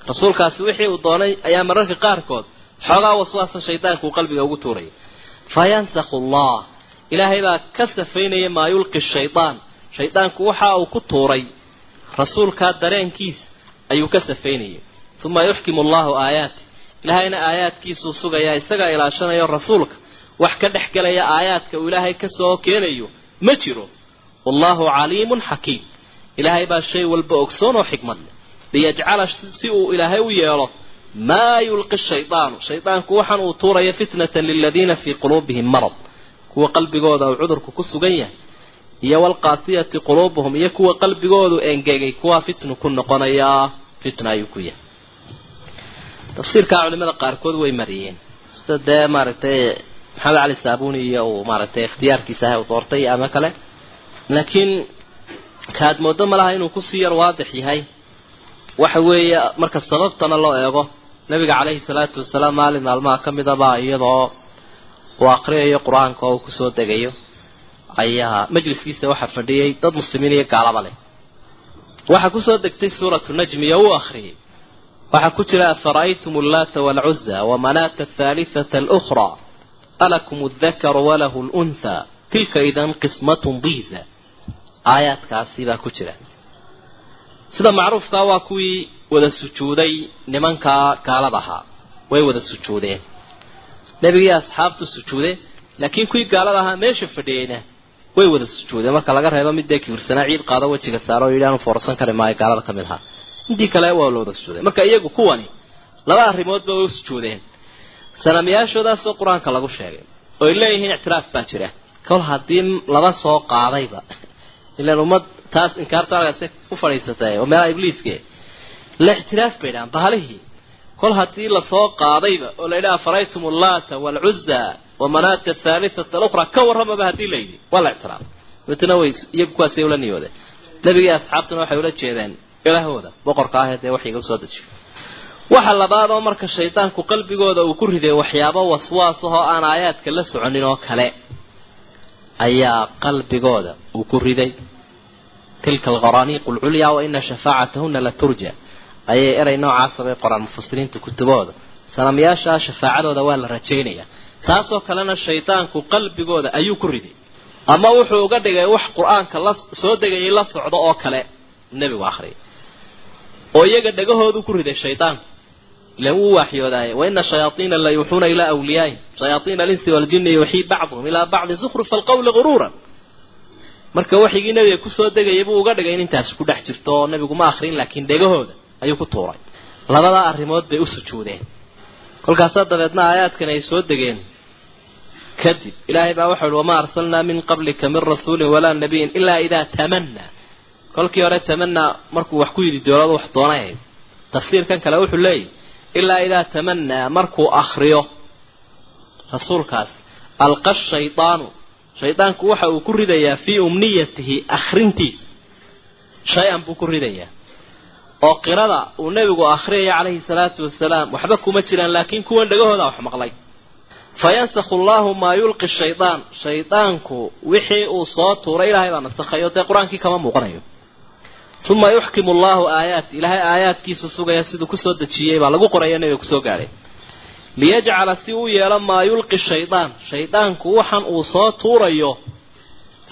S2: Rasuulkaasi wixii uu doonay ayaa mararka qaarkood xoogaa waswaasa shaydaanku uu qalbiga ugu tuurayay. Fa yansakhu allah ilaahay baa ka safaynaya maa yulqi shaydaan shaydaanku waxa uu ku tuuray rasuulkaa dareenkiisa ayuu ka safaynayay. Uma yuxkimu allahu aayaati ilaahayna aayaadkiisuu sugayaa isagaa ilaashanayo rasuulka wax ka dhex gelaya aayaadka uu ilaahay ka soo keenayo ma jiro. Wallahu caliimun xakiim. Ilaahay baa shay walba ogsoon oo xikmad leh. Liyajcala si uu ilaahay u yeelo maa yulqi shaydaanu shaydaanku waxaan uu tuuraya fitnatan liladiina fii quluubihim marad. Kuwa qalbigooda uu cudurku ku sugan yahay iyo walqaasiyati quluubuhum iyo kuwa qalbigoodu engegay kuwaa fitnu ku noqonayaa fitna ayuu ku yahay tafsiirkaa culimada qaarkood way mariyeen. Sida dee maaragtay maxamed cali saabuni iyo uu maaragtay ikhtiyaarkiisa ah u doortay ama kale. Laakiin kaad moodo malaha inuu ku sii yar waadix yahay. Waxa weeye marka sababtana loo eego nabiga caleyhi salaatu wasalaam maalin maalmaha ka midabaa iyadoo uu akriyayo qur'aanka oo uu ku soo degayo ayaa majliskiisa waxaa fadhiyay dad muslimiin iyo gaalaba leh. Waxaa ku soo degtay suuratu najmi iyo uu akriyay waxaa ku jira afara'aytum allaata waalcuza wamanaata athaalitata alukhra alakum aldakaru walahu luntha tilka idan qismatun diiza aayaadkaasi baa ku jira. Sida macruufkaa waa kuwii wada sujuuday nimankaa gaalada ahaa way wada sujuudeen. Nebigii asxaabtu sujuudeen laakiin kuwii gaalada ahaa meesha fadhiyeyna way wada sujuudeen. Marka laga reebo mid dee kibirsanaa ciid qaado wejiga saaro o yidhi aanu foorsan kari maayo gaalada ka mid ahaa intii kale waa la wada sujuudeen marka iyagu kuwani laba arrimoodba way u sujuudeen. Sanamyaashoodaasoo qur'aanka lagu sheegay. Oy leeyihiin ictiraaf baa jira. Kol haddii laba soo qaadayba ilan ummad taas inkaarta halkaasi u fadhiisatay oo meelaha ibliiske la ictiraaf bay dhahaan bahalihii. Kol haddii la soo qaadayba oo la yidhaha afaraytum allaata waalcuza wamanaata athaalitata alukhra ka warramaba haddii la yidhi waa la ictiraaf. Dabeetana way iyagu kuwaasay ula niyoodeen nebigii asxaabtuna waxay ula jeedeen ilaahooda boqorka ahee dee waxyiga u soo dejiyo waxa labaad oo marka shaydaanku qalbigooda uu ku riday waxyaabo waswaas ahoo aan aayaadka la soconin oo kale ayaa qalbigooda uu ku riday. Tilka alqaraaniiqu alculyaa wa ina shafaacatahuna la turja ayay erey noocaasa bay qoraan mufasiriinta kutubahooda sanamyaasha shafaacadooda waa la rajaynaya taasoo kalena shaydaanku qalbigooda ayuu ku riday. Ama wuxuu uga dhigay wax qur'aanka la soo degayay la socdo oo kale nebigu akhriyay oo iyaga dhagahoodu ku riday shaydaanku ilan wuu waaxyoodaaye waina shayaaiina la yuuxuuna ilaa awliyaahim shayaaiina alinsi waljini yuuxii bacduhum ilaa bacdi zukrufa alqawli guruuran marka waxigii nabiga ku soo degayay buu uga dhigay in intaasi ku dhex jirto oo nabigu ma akrin laakiin dhegahooda ayuu ku tuuray. Labadaa arrimood bay u sujuudeen. Kolkaasaa dabeedna aayaadkan ay soo degeen. Kadib ilaahay baa waxau uhi wamaa arsalnaa min qablika min rasuulin walaa nabiyin ilaa idaa tamanaa kolkii hore tamanaa markuu wax ku yidhi dooladu wax doonay tafsiirkan kale wuxuu leeyahy ilaa idaa tamanaa markuu akriyo rasuulkaas alqa shaydaanu shaydaanku waxa uu ku ridayaa fii umniyatihi akhrintiisa shay-an buu ku ridayaa. Oo qirada uu nebigu akhriyaya calayhi salaatu wasalaam waxba kuma jiraan laakiin kuwan dhagahooda wax maqlay. Fayansakhu allahu maa yulqi shaydaan shaydaanku wixii uu soo tuuray ilaahay baa nasakhayo. Dee qur'aankii kama muuqanayo uma yuxkimu allahu aayaat ilaahay aayaadkiisu sugaya siduu ku soo dejiyey baa lagu qoraya nebiga ku soo gaadhay liyajcala si uu yeelo maa yulqi shaydaan shaydaanku waxan uu soo tuurayo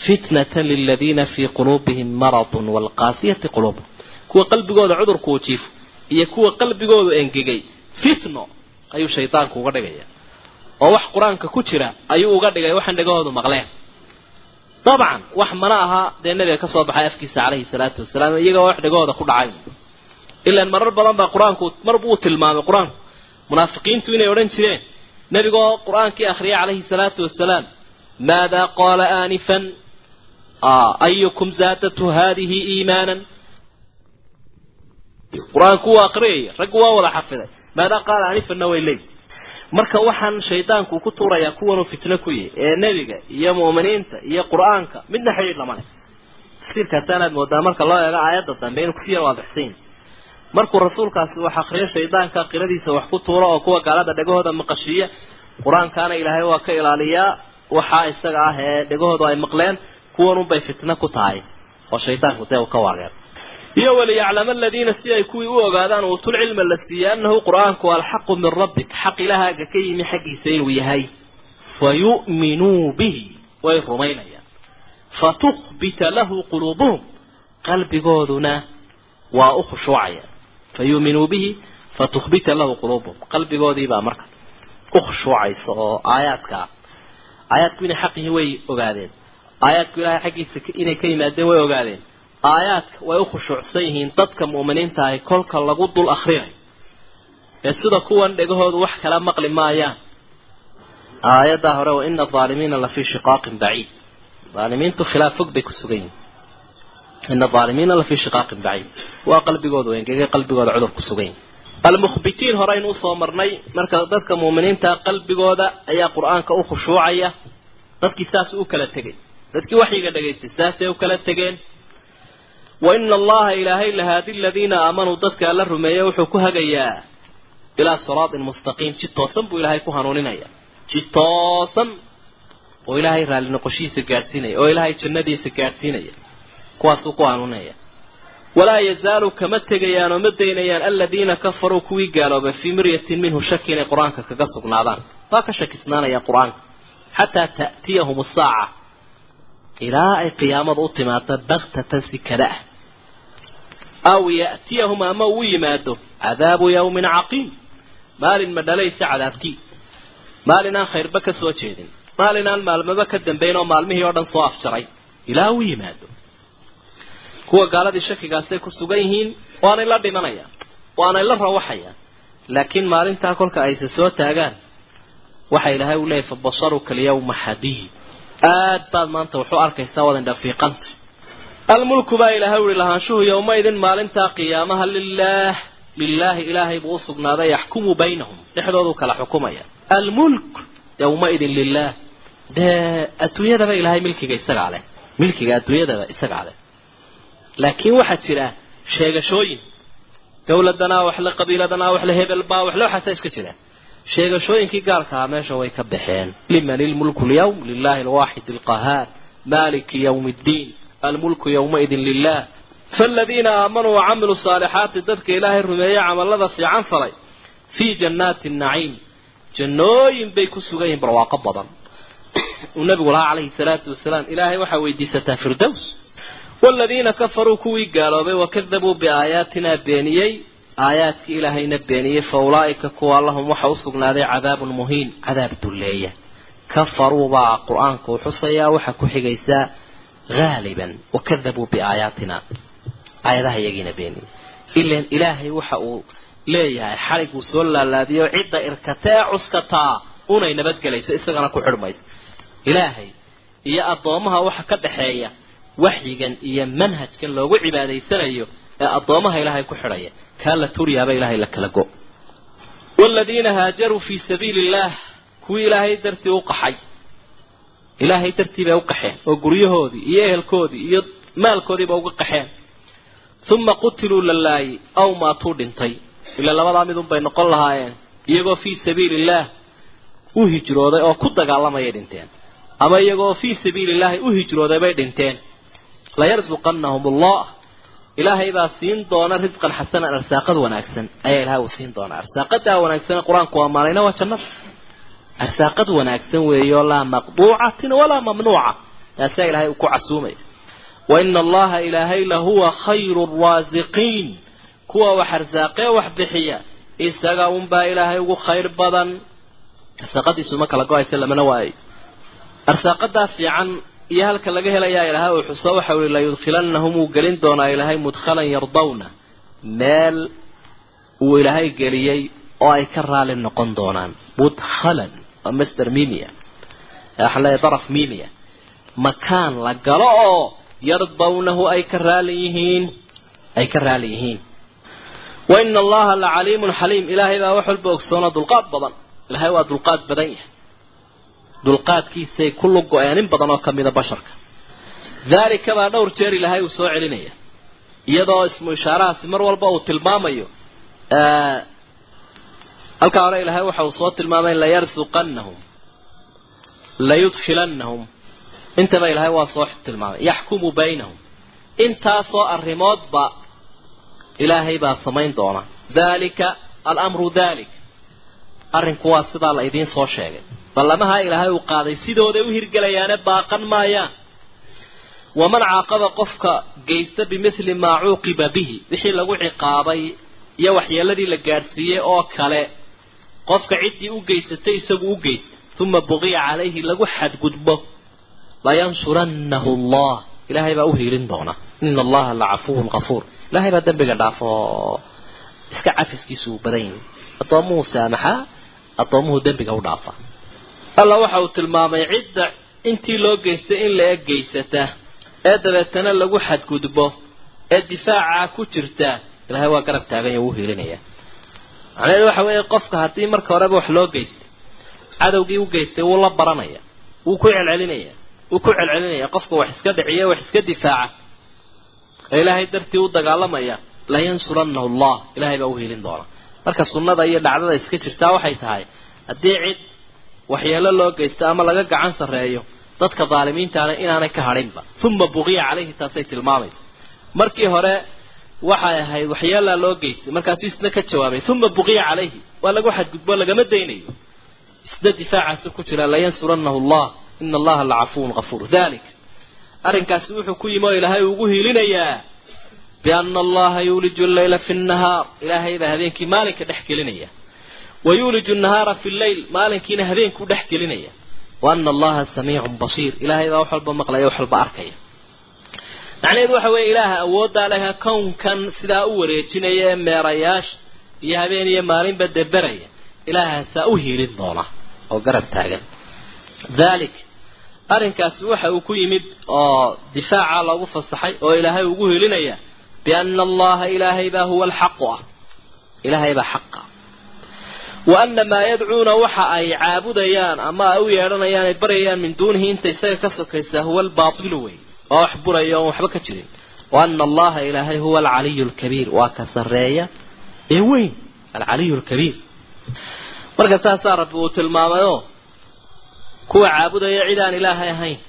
S2: fitnatan liladiina fii quluubihim maradun waalqaasiyati quluubuhum kuwa qalbigooda cudurku uu jiifo iyo kuwa qalbigoodu engegay fitno ayuu shaydaanku uga dhigaya. Oo wax qur'aanka ku jira ayuu uga dhigay waxaan dhegahoodu maqleen dabcan wax mana aha dee nabiga ka soo baxay afkiisa calayhi salaatu wasalaam iyagoo wax dhegahooda ku dhacay. Ilaan marar badan baa qur'aanku mar buu tilmaamay qur'aanku. Munaafiqiintu inay odhan jireen nebigoo qur'aankii akhriyay calayhi salaatu wasalaam maadaa qaala aanifan ayukum zaadatu haadihi iimaanan? Qur'aanku wuu akhriyaya raggu waa wada xafiday. Maadaa qaala aanifanna way leey marka waxaan shaydaanku ku tuurayaa kuwanuu fitno ku yahy ee nebiga iyo mu'miniinta iyo qur'aanka midna xidhiidh lama leh. Tafsiirkaasaanaad moodaa marka loo eego aayadda dambe inuu ku sii yar waadixsayn markuu rasuulkaasi wax akriyo shaydaanka qiradiisa wax ku tuuro oo kuwa gaalada dhegahooda maqashiiya qur'aankaana ilaahay waa ka ilaaliyaa waxaa isaga ah ee dhegahoodu ay maqleen kuwanunbay fitno ku tahay oo shaydaanku dee uu ka waageer iyo waliyaclama aladiina si ay kuwii u ogaadaan uutul cilma la siiyey annahu qur'aanku alxaqu min rabbik xaq ilahaaga ka yimi xaggiisa inuu yahay. Fayu'minuu bihi way rumaynayaan. Fatukhbita lahu quluubuhum qalbigooduna waa u khushuucaya fayuuminuu bihi fatukhbita lahu quluubuhum qalbigoodiibaa marka u khushuucaysa oo aayaadka aayaadku inay xaq yihiin way ogaadeen. Aayaadku ilaahay xaggiisa inay ka yimaadeen way ogaadeen aayaadka way u khushuucsan yihiin dadka mu'miniinta ahi kolka lagu dul akrinayo ee sida kuwan dhegahoodu wax kala maqli maayaan. Aayaddaa hore wa ina aalimiina la fii shiqaaqin baciid. Aalimiintu khilaaf fog bay ku sugan yihiin ina aalimiina la fii shiqaaqin baciid. Waa qalbigooda engege qalbigooda cudur ku sugan yihiin almukhbitiin horeynu u soo marnay marka dadka muuminiinta qalbigooda ayaa qur'aanka u khushuucaya. Dadkii saas u kala tegay dadkii waxyiga dhegaystay saasay u kala tegeen wa ina allaha ilaahay lahaadi aladiina aamanuu dadka alla rumeeye wuxuu ku hagayaa ilaa siraatin mustaqiim. Ji toosan buu ilaahay ku hanuuninaya. Ji toosan oo ilaahay raalli noqoshihiisa gaadhsiinaya oo ilaahay jannadiisa gaadhsiinaya kuwaasuu ku hanuuninaya walaa yazaalu kama tegayaan oo ma daynayaan aladiina kafaruu kuwii gaaloobay fii miryatin minhu shaki inay qur'aanka kaga sugnaadaan. Waa ka shakisnaanayaan qur'aanka. Xataa ta'tiyahum asaaca ilaa ay qiyaamada u timaado baktatan si kada ah aw ya'tiyahum ama uu yimaado cadaabu yawmin caqiim maalin ma dhalaysa cadaabtii maalin aan khayrba ka soo jeedin maalin aan maalmaba ka dambayn oo maalmihii oo dhan soo afjaray ilaa uu yimaado kuwa gaaladii shakigaasay ku sugan yihiin waanay la dhimanayaan waanay la rawaxayaan laakiin maalintaa kolka ayse soo taagaan waxa ilaahay u leeyahy fabasaruka alyawma xadiid aad baad maanta wuxuu arkaysaa wadan dhafiiqanta almulku baa ilaahay uhi lahaanshuhu yowmaidin maalintaa qiyaamaha lilaah lilaahi ilaahay buu usugnaaday yaxkumu baynahum dhexdoodu kala xukumaya. Almulk yowmaidin lilah dee adduunyadaba ilaahay milkiga isagaa leh? Milkiga adduunyadaba isagaa leh. Laakiin waxaa jira sheegashooyin. Dawladanaa waxle qabiiladanaa waxle hebelbaa waxle waxaasa iska jira. Sheegashooyinkii gaarka ahaa meesha way ka baxeen. Liman ilmulku lyawm lilahi alwaaxid alqahaar maliki yawm ddiin almulku yawmaidin lilah faaladiina aamanuu wacamiluu saalixaati dadka ilaahay rumeeye camalada fiican falay fii jannaati naciim. Jannooyin bay ku sugan yihiin barwaaqo badan. Uu nabigu lahaa calayhi salaatu wasalaam ilaahay waxaa weydiisataa firdows waaladiina kafaruu kuwii gaaloobay wakadabuu biaayaatinaa beeniyey. Aayaadkii ilaahayna beeniyey fa ulaa'ika kuwa lahum waxa usugnaaday cadaabun muhiin cadaab dulleeya. Kafaruu baa qur'aanku u xusayaa waxaa ku xigaysaa haaliban wakadabuu biaayaatina aayadaha iyagiina beeniyey ilan ilaahay waxa uu leeyahay xaliguu soo laalaadiyo cidda irkatee cuskataa unay nabadgelayso isagana ku xidhmayso ilaahay iyo addoomaha waxa ka dhaxeeya waxyigan iyo manhajkan loogu cibaadaysanayo ee addoomaha ilaahay ku xidhaya kaa la turyaaba ilaahay la kala go waaladiina haajaruu fii sabiili illaah kuwii ilaahay dartii u qaxay ilaahay dartii bay u qaxeen oo guryahoodii iyo ehelkoodii iyo maalkoodiiba uga qaxeen uma qutiluu la laayay aw maatuu dhintay. Ila labadaa midun bay noqon lahaayeen. Iyagoo fii sabiili illaah u hijrooday oo ku dagaalamayay dhinteen. Ama iyagoo fii sabiili illaahi u hijrooday bay dhinteen. Layarzuqanahum allah ilaahay baa siin doona risqan xasanan arsaaqad wanaagsan. Ayaa ilahay uu siin doonaa arsaaqadaa wanaagsan qur'aanku waa waa jannada arsaaqad wanaagsan weeyo laa maqduucatin walaa mamnuuca. Taasaa ilahay uu ku casuumaya wa ina allaha ilaahay lahuwa khayru raasiqiin kuwa wax arsaaqee wax bixiya isaga unbaa ilaahay ugu khayr badan. Arsaaqadiisu ma kala go'aysa lamana waayo arsaaqadaa fiican iyo halka laga helayaa ilaahay uu xuso waxa ui layudkhilanahum uu gelin doonaa ilaahay mudkhalan yardawna. Meel uu ilaahay geliyey oo ay ka raali noqon doonaan. Mudkhalan master mimia. Waxaan leeyahay daraf mimia. Makaan la galo oo yardawnahu ay ka raali yihiin. Ay ka raali yihiin. Wa ina allaha la caliimun xaliim. Ilaahay baa wax walba ogsoona dulqaad badan. Ilaahay waa dulqaad badan yahay. Dulqaadkiisay ku lugo-een in badan oo kamida basharka. Daalika baa dhowr jeer ilaahay uu soo celinaya iyadoo ismu ishaarahaasi mar walba uu tilmaamayo halkaa hore ilaahay waxa uu soo tilmaamay layarsuqanahum layudkhilanahum intaba ilaahay waa soo tilmaamay yaxkumu baynahum. Intaasoo arrimoodba ilaahay baa samayn doona daalika alamru dalik arrinku waa sidaa la idiin soo sheegay. Ballamaha ilaahay uu qaaday sidooday u hirgelayaane baaqan maayaan. Waman caaqaba qofka geysta bimithli maa cuuqiba bihi wixii lagu ciqaabay iyo waxyeeladii la gaadhsiiyey oo kale qofka ciddii u geysatay isagu u geysta uma buqiya calayhi lagu xadgudbo. Layansurannahu allah. Ilaahay baa u hiilin doona. Ina allaha la cafuwun kafuur ilaahay baa dembiga dhaafo. Iska cafiskiisu uu badan yahay. Addoomuhu saamaxaa addoomuhu dembiga u dhaafa. Alla waxa uu tilmaamay cidda intii loo geystay in la eg geysata ee dabeetana lagu xadgudbo ee difaaca ku jirta. Ilahay waa garab taagan yo u hiilinaya macnaheedu waxa weeye qofka haddii marka horeba wax loo geystay cadowgii u geystay wuu la baranaya wuu ku celcelinaya wuu ku celcelinaya. Qofka wax iska dhiciya wax iska difaaca ee ilaahay dartii u dagaalamaya layansurannahu allah. Ilahay baa u hiilin doona. Marka sunnada iyo dhacdada iska jirtaa waxay tahay haddii cid waxyeelo loo geysto ama laga gacan sarreeyo dadka daalimiintaana inaanay ka hadhinba. Uma buqiya calayhi taasay tilmaamaysa. Markii hore waxay ahayd waxyeelaa loo geystay. Markaasuu isna ka jawaabay uma buqiya calayhi. Waa lagu xadgudbo lagama daynayo. Isna difaacaasu ku jira layansurannahu allah ina allaha lacafuwun kafuur dalik. Arrinkaasi wuxuu ku yimi oo ilaahay ugu hiilinayaa biana allaha yuuliju alleyla fi nnahaar ilaahay baa habeenkii maalinka dhex gelinaya wa yuuliju nahaara fi lleyl maalinkiina habeenkuu dhex gelinaya wa ana allaha samiicun basiir. Ilaahay baa wax walba maqlaya wax walba arkaya macnaheedu waxa weeye ilaaha awooddaa leha kownkan sidaa u wareejinaya ee meerayaasha iyo habeen iyo maalinba deberaya ilaahaasaa u hiilin doona oo garab taagan. Dalik arrinkaasi waxa uu ku yimid oo difaaca loogu fasaxay oo ilaahay ugu hilinaya biana allaha ilaahay baa huwa alxaqu ah. Ilaahay baa xaqa. Wa ana maa yadcuuna waxa ay caabudayaan ama ay u yeedhanayaan ay baryayaan min duunihi inta isaga ka sokaysa huwa albaatilu wey waa wax buraya oon waxba ka jirin. Wa ana allaha ilaahay huwa alcaliyu lkabiir waa ka sarreeya ee weyn alcaliyu lkabiir marka saasaa rabbi uu tilmaamayoo kuwa caabudaya cid aan ilaahay ahayn.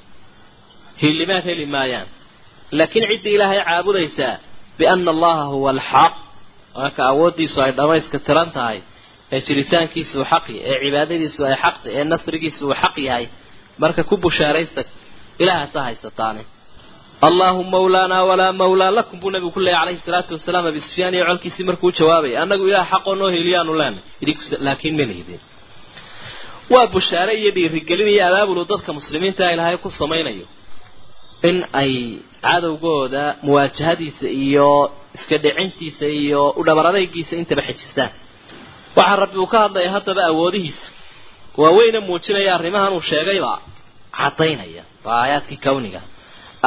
S2: Hillimaad heli maayaan. Laakiin ciddii ilaahay caabudaysaa biana allaha huwa alxaq marka awooddiisu ay dhamayska tiran tahay ee jiritaankiisu uu xaq yahay ee cibaadadiisu ay xaq ee nasrigiisu uu xaq yahay marka ku bushaaraysta ilaahaasa haysataane allahu mawlaanaa walaa mawlaa lakum buu nabigu ku leeyay calayhi salaatu wasalaam. Abi sufyaan iyo colkiisii markuu u jawaabay annagu ilaah xaqoo noo heliyaanu leenay. Laakiin ma lihidin waa bushaare iyo dhiirigelin iyo abaabulu dadka muslimiinta ilaahay ku samaynayo in ay cadowgooda muwaajahadiisa iyo iska dhicintiisa iyo u dhabar adaygiisa intaba xejistaan waxaa rabbi uu ka hadlaya haddaba awoodihiisa. Waaweyna muujinaya arrimahan uu sheegayba cadaynaya waa aayaadkii kawniga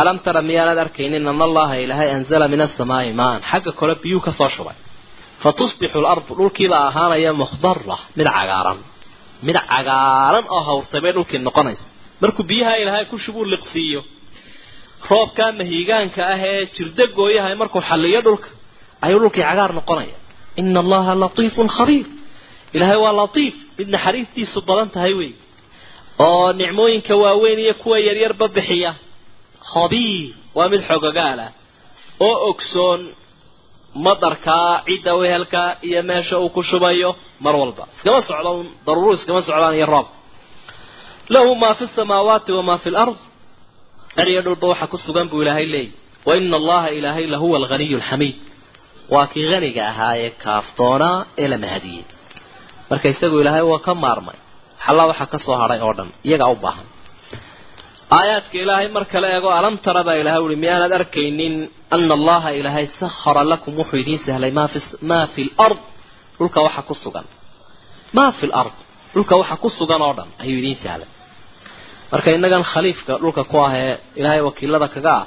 S2: alam tara miyaanad arkaynin ana allaha ilaahay anzala min asamaai maan xagga kole biyuu ka soo shubay fa tusbixu lardu dhulkiibaa ahaanaya mukhdara mid cagaaran mid cagaaran oo hawrtay bay dhulkii noqonaysa markuu biyaha ilaahay ku shubuu liqsiiyo roobkaa mahiigaanka ah ee jirda gooyahay markuu xalliyo dhulka ayuu dhulkii cagaar noqonaya ina allaha latiifun khabiir ilaahay waa latiif mid naxariistiisu badan tahay wey oo nicmooyinka waaweyn iyo kuwa yaryarba bixiya khabiir. Waa mid xogogaalah oo ogsoon madarkaa cidda wehelka iyo meesha uu ku shubayo mar walba. Iskama socdo daruuru iskama socdaan iyo roob. Lahu maa fi samaawaati wamaa fi lard eriyo dhulba waxa ku sugan buu ilaahay leeyay. Wa ina allaha ilaahay lahuwa alghaniyu alxamiid waa kii haniga ahaa ee kaaftoonaa ee la mahadiyey marka isagu ilaahay waa ka maarmay. Xalla waxa ka soo hadhay oo dhan iyagaa u baahan aayaadka ilaahay mar kale eego alam tara baa ilahay uhi miyaanad arkaynin ana allaha ilaahay sahara lakum wuxuu idiin sahlay maa fi maa fi lard dhulka waxa ku sugan. Maa fi lard dhulka waxa ku sugan oo dhan ayuu idiin sahlay. Marka innagan khaliifka dhulka ku ah ee ilaahay wakiilada kaga ah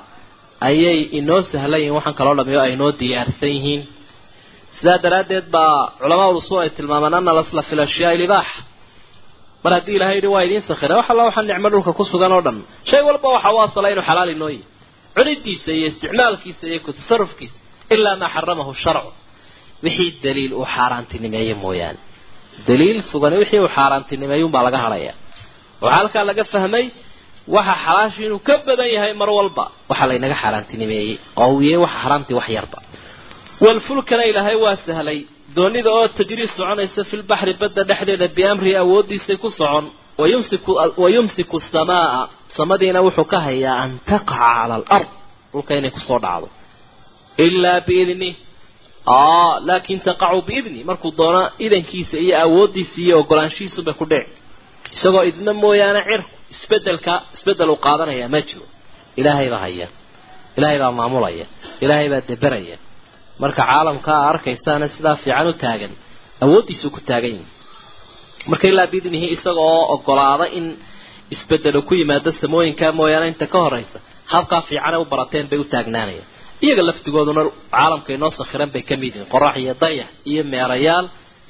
S2: ayay inoo sahlan yihiin waxaan kaloo dhamiyo ay inoo diyaarsan yihiin. Sidaa daraaddeed baa culamaa usul ay tilmaamaan ana lasla fi lashyaai libaax mar haddii ilahay yidhi waa idiin sakhira. Wax alla waxaa nicmo dhulka ku sugan oo dhan. Shay walba waxa u asala inuu xalaal inoo yihi cunidiisa iyo isticmaalkiisa iyo ku tasarufkiisa ilaa maa xaramahu sharcu. Wixii daliil uu xaaraantinimeeye mooyaane. Daliil sugani wixii uu xaaraantinimeeyey unbaa laga hadhaya waxaa halkaa laga fahmay waxa xalaashu inuu ka badan yahay mar walba waxa laynaga xaaraantinimeeyey oo uu waxa xaraamtii wax yarba. Walfulkana ilaahay waa sahlay doonida oo tajriid soconaysa fi lbaxri badda dhexdeeda biamrihi awoodiisay ku socon wayumsiku wayumsiku samaa samadiina wuxuu ka hayaa an taqaca cala alard dhulka inay ku soo dhacdo. Ilaa biidni. Laakin taqacu biidni markuu doono idankiisa iyo awoodiisa iyo ogolaanshihiisunbay ku dhici. Isagoo idna mooyaane cirku isbeddelka isbeddel uu qaadanaya ma jiro. Ilaahay baa haya ilaahay baa maamulaya. Ilaahay baa deberaya marka caalamka a arkaysaana sidaa fiican u taagan. Awooddiisuu ku taagan yahi marka ilaa isaga oo ogolaada in isbedelo ku yimaado samooyinkaa mooyaane inta ka horeysa habkaa fiicane u barateen bay u taagnaanayaan iyaga laftigooduna caalamka inoo sakhiran bay ka mid yihiin. Qorax iyo dayax iyo meerayaal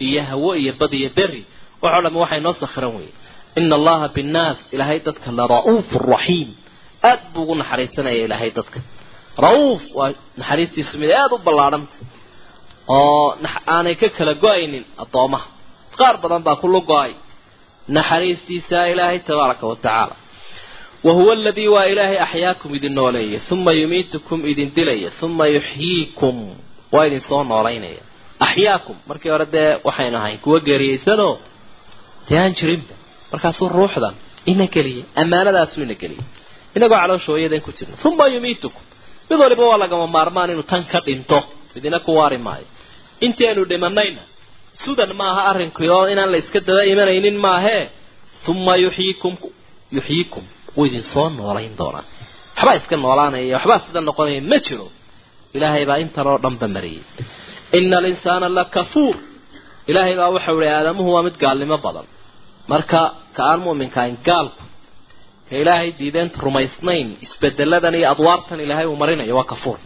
S2: iyo hawo iyo bad iyo beri waxoo dham waxay noo sakhiran weye ina allaha binnaas ilaahay dadka la ra'uuf raxiim aad buu ugu naxariisanaya ilaahay dadka ra'uuf waa naxariistiisu mid aada u ballaadhanta oo aanay ka kala go'aynin addoomaha. Qaar badan baa kula go'ay naxariistiisa ilaahay tabaaraka wa tacaala. Wa huwa aladii waa ilaahay axyaakum idin nooleeya uma yumiitukum idin dilaya uma yuxyiikum waa idin soo noolaynaya. Axyaakum markii hore dee waxaynu ahayn kuwa geeriyeysanoo dee aan jirinba. Markaasuu ruuxdan ina geliyay ammaanadaasuu ina geliyay inagoo caloosh hooyadan ku jirna uma yumiitukum mid waliba waa lagama maarmaan inuu tan ka dhinto. Idina ku waari maayo. Intii aynu dhimanayna sudan maaha arrinkii oo inaan la iska daba imanaynin maahee uma yuxyiikum yuxyiikum wuu idin soo noolayn doonaa. Waxbaa iska noolaanaya. Waxbaa sida noqonaya. Ma jiro. Ilaahay baa intan oo dhanba mariyey. Ina alinsaana la kafuur ilaahay baa waxau ihi aadamuhu waa mid gaalnimo badan. Marka ka aan mu'minkahayn gaalku ka ilaahay diideen rumaysnayn isbedeladan iyo adwaartan ilaahay uu marinayo waa kafuur.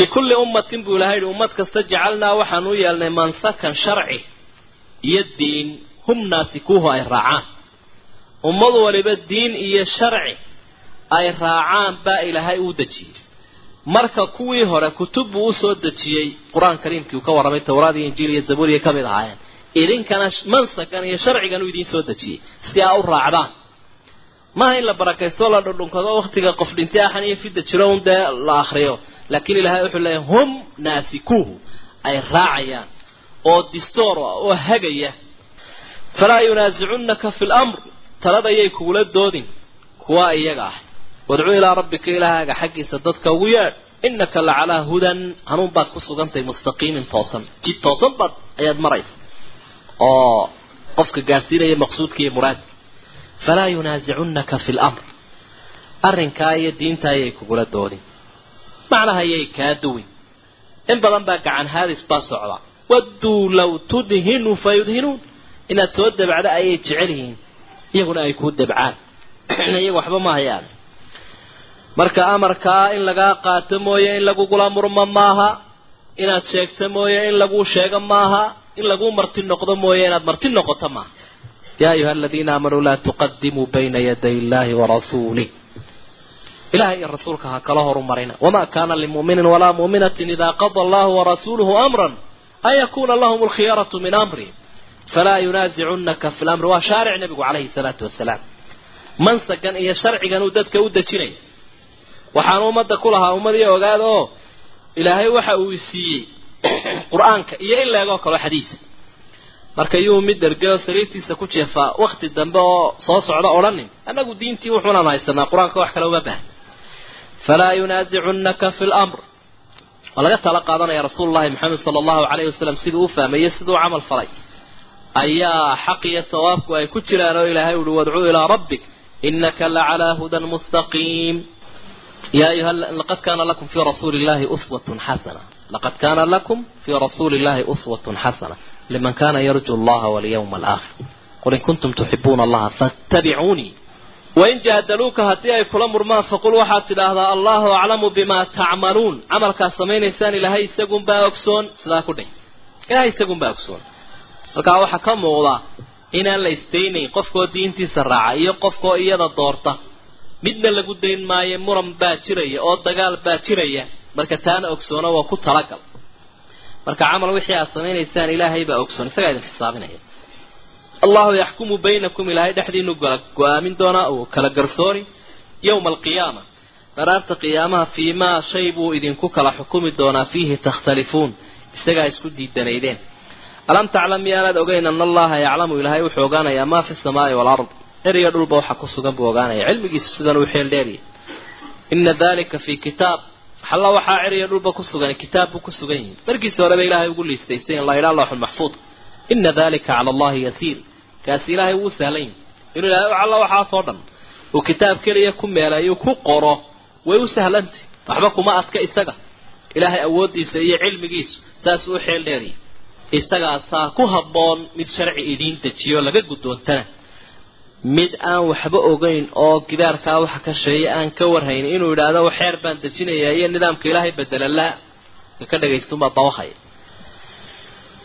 S2: Likulli ummatin buu ilahay yihi ummad kasta jacalnaa waxaan u yeelnay mansakan sharci iyo diin hum naasikuuhu ay raacaan. Ummad waliba diin iyo sharci ay raacaan baa ilaahay uu dejiyey. Marka kuwii hore kutub buu u soo dejiyey qur'aan kariimkii uu ka warramay tawraad iyo injiil iyo zabuuriya ka mid ahaayeen. Idinkana mansakan iyo sharcigan uu idiin soo dejiyey si aa u raacdaan maaha in la barakaysto la dhundhunkado waktiga qof dhintay axan iyo fida jiro un dee la akriyo laakiin ilaahay wuxuu leeyahy hum naasikuuhu ay raacayaan oo distoor oo hagaya. Falaa yunaasicunaka fi lamr taladayay kugula doodin kuwa iyaga ah. Wadcuu ilaa rabbika ilaahaaga xaggiisa dadka ugu yeedh inaka la calaa hudan hanuun baad ku sugantahay mustaqiimin toosan. Jid toosan baad ayaad maraysa oo qofka gaarsiinaya maqsuudka iyo muraadka falaa yunaasicunaka fi lamr arrinkaa iyo diinta ayay kugula doodin macnaha ayay kaa duwin. In badan baa gacan haadis baa socda. Wadduu law tudhinu fa yudhinuun inaad soo dabacdo ayay jecel yihiin. Iyaguna ay kuu dabcaan. Iyaga waxba ma hayaan. Marka amarkaa in lagaa qaato mooye in lagugula murmo maaha. Inaad sheegto mooye in laguu sheego maaha. In laguu marti noqdo mooye inaad marti noqoto maaha yaa ayuha aladiina aamanuu laa tuqadimuu bayna yaday illahi warasuulih ilahay iyo rasuulka ha kala horu marina wamaa kaana limuminin walaa muminatin idaa qada allahu warasuuluhu amran an yakuna lahum alkhiyaratu min amrihim falaa yunaasicunaka fi lamri waa shaaric nabigu calayhi salaatu wasalaam mansagan iyo sharcigan dadka u dejinaya waxaan ummadda ku lahaa ummadii ogaad oo ilaahay waxa uu siiyey qur'aanka iyo in leegoo kaloo xadiisa marka yuu mid ergeoo sariirtiisa ku jeefaa wakti dambe oo soo socda odhanin annagu diintii wuxuunaan haysanaa qur'aanka wax kale uma baahna falaa yunaasicunaka fi lmr waa laga tala qaadanaya rasuulu llahi maxamed sala allahu calayhi wasalam siduu u fahmeeyey siduu camal falay. Ayaa xaq iyo sawaabku ay ku jiraan oo ilaahay uhi wadcuu ilaa rabbik inaka la lacalaa hudan mustaqiim. Ya ayuha laqad kaana lakum fii rasuuli illahi uswatun xasana laqad kaana lakum fii rasuuli llahi uswatun xasana liman kana yarju allaha walyawma alaakhir qul in kuntum tuxibuuna allaha faatabicuunii wain jaadaluuka haddii ay kula murmaan faqul waxaad tidhaahdaa allahu aclamu bimaa tacmaluun camalkaad samaynaysaan ilaahay isagunbaa ogsoon sidaa ku dhay ilahay isagunbaa ogsoon halkaa waxaa ka muuqda inaan la isdaynayn qofkoo diintiisa raaca iyo qofkoo iyada doorta midna lagu dayn maayo muran baa jiraya oo dagaal baa jiraya marka taana ogsoono waa ku talagal marka camal wixii aad samaynaysaan ilaahay baa ogsoon isagaa idin xisaabinaya. Allahu yaxkumu baynakum ilaahay dhexdiinu go'aamin doonaa uu kala garsooni. Yowma alqiyaama daraarta qiyaamaha fii maa shay buu idinku kala xukumi doonaa fiihi takhtalifuun isagaa isku diidanaydeen. Alam taclam miyaanaad ogeyn ana allaha yaclamu ilaahay wuxuu ogaanayaa maa fi samaai walard eriyo dhulba waxa ku sugan buu ogaanaya cilmigiisu sidan uu xeel dheeriya ina dalika fii kitaab xalla waxaa ceriyo dhulba ku sugan kitaab buu ku sugan yihi markiisa horeba ilaahay ugu liistaysay in la idhaa looxul maxfuud ina dalika cala allahi yasiir. Kaasi ilaahay wuu sahlan yahi inuu ilaahay alla waxaasoo dhan. Uu kitaab keliya ku meelayo ku qoro way u sahlantay. Waxba kuma adka isaga. Ilaahay awooddiisa iyo cilmigiisu saas u xeel dheeriya isagaasaa ku habboon mid sharci idiin dejiyo laga guddoontana mid aan waxba ogeyn oo gidaarkaa waxa ka sheeya aan ka warhayn inuu idhaahdo xeer baan dejinayaa iyo nidaamka ilaahay bedelala ka dhagaystunbaa dawahaya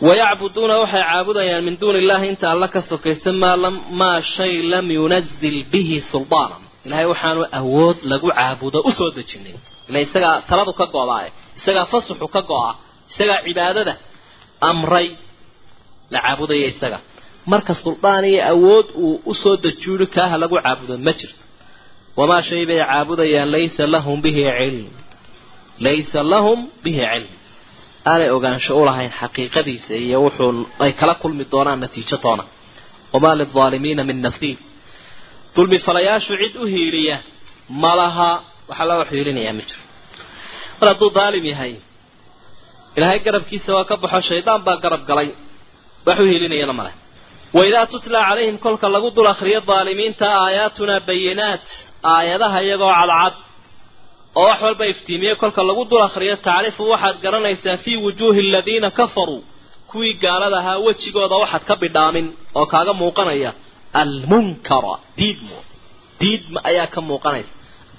S2: wayacbuduuna waxay caabudayaan min duuni illahi inta alla ka sokaysa maa maa shay lam yunazil bihi sulطaanan ilahay waxaanu awood lagu caabudo u soo dejinin ila isagaa taladu ka go-daaye isagaa fasaxu ka go-a isagaa cibaadada amray la caabudaya isaga marka suldaan iyo awood uu u soo dejuuri kaaha lagu caabudo ma jirto. Wamaa shay bay caabudayaan laysa lahum bihi cilm. Laysa lahum bihi cilm. Aanay ogaansho u lahayn xaqiiqadiisa iyo wuxuu ay kala kulmi doonaan natiijo doona. Wamaa lilaalimiina min nasiib. Dulmi falayaashu cid u hiiliya malaha waxaa loo xiilinayaa ma jiro. Mar hadduu daalim yahay ilaahay garabkiisa waa ka baxo shaydaan baa garab galay wax u hiilinayana maleh waidaa tutla calayhim kolka lagu dul akriyo daalimiinta aayaatunaa bayinaat aayadaha iyagoo cadcad oo wax walba iftiimiye kolka lagu dul akriyo tacrifu waxaad garanaysaa fii wujuuhi aladiina kafaruu kuwii gaalada ahaa wejigooda waxaad ka bidhaamin oo kaaga muuqanaya almunkara diidmo diidma ayaa ka muuqanaysa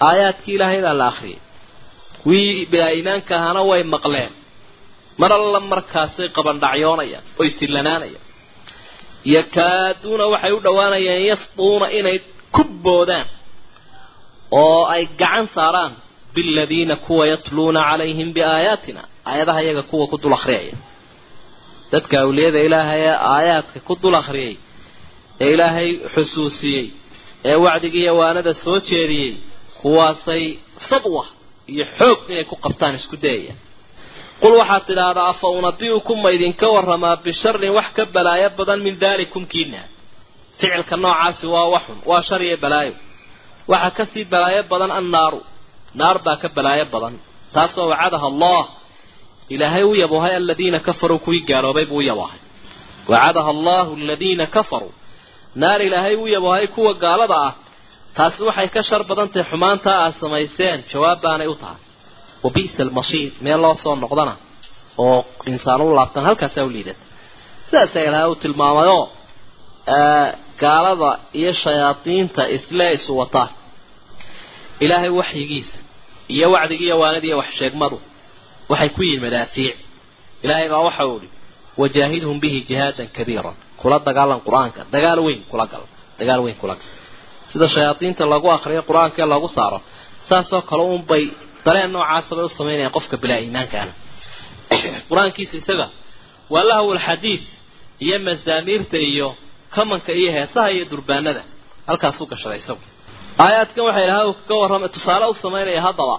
S2: aayaadkii ilaahay baa la akriyay kuwii bilaa iimaanka ahaana way maqleen mar alla markaasay qabandhacyoonayaan oy sillanaanayaan yakaaduuna waxay u dhowaanayaan yasduuna inay ku boodaan oo ay gacan saaraan biladiina kuwa yatluuna calayhim biaayaatina aayadaha iyaga kuwa ku dul akhriyaya. Dadka awliyada ilaahay ee aayaadka ku dul akhriyay ee ilaahay xusuusiyey ee wacdigiiyo waanada soo jeediyey kuwaasay sadwa iyo xoog inay ku qabtaan isku dayaya qul waxaad tidhaahdaa afa unabi'ukum ma idinka waramaa bisharin wax ka balaayo badan min daalikum kiina ficilka noocaasi waa waxun waa shar iyo balaayo. Waxaa ka sii balaayo badan annaaru naar baa ka balaayo badan. Taasoo wacadaha allah ilaahay u yaboohay aladiina kafaruu kuwii gaaloobay buu u yaboohay wacadaha allahu aladiina kafaruu naar ilaahay u yaboohay kuwa gaalada ah. Taasi waxay ka shar badan tahay xumaantaa aad samayseen jawaab baanay u tahay wa bi'sa almasiir meel loo soo noqdana oo insaan u laabtan halkaasaa u liidata. Sidaasaa ilaahay u tilmaamayoo gaalada iyo shayaadiinta isle isu wataa ilaahay waxyigiisa iyo wacdigiiyo waanadiiyo wax sheegmadu waxay ku yihiin madaafiic ilaahay baa waxa uu ihi wajaahidhum bihi jihaadan kabiiran. Kula dagaalan qur'aanka. Dagaal weyn kula gal. Dagaal weyn kula gal. Sida shayaadiinta lagu akriyo qur'aanka ee lagu saaro saasoo kale unbay dareen noocaasa bay u samaynayaan qofka bilaa iimaankaana qur'aankiisa isaga waa lahwal xadiid iyo masaamiirta iyo kamanka iyo heesaha iyo durbaanada. Halkaasuu gashaday isagu. Aayaadkan waxay ilahay ka warrama tusaale u samaynaya haddaba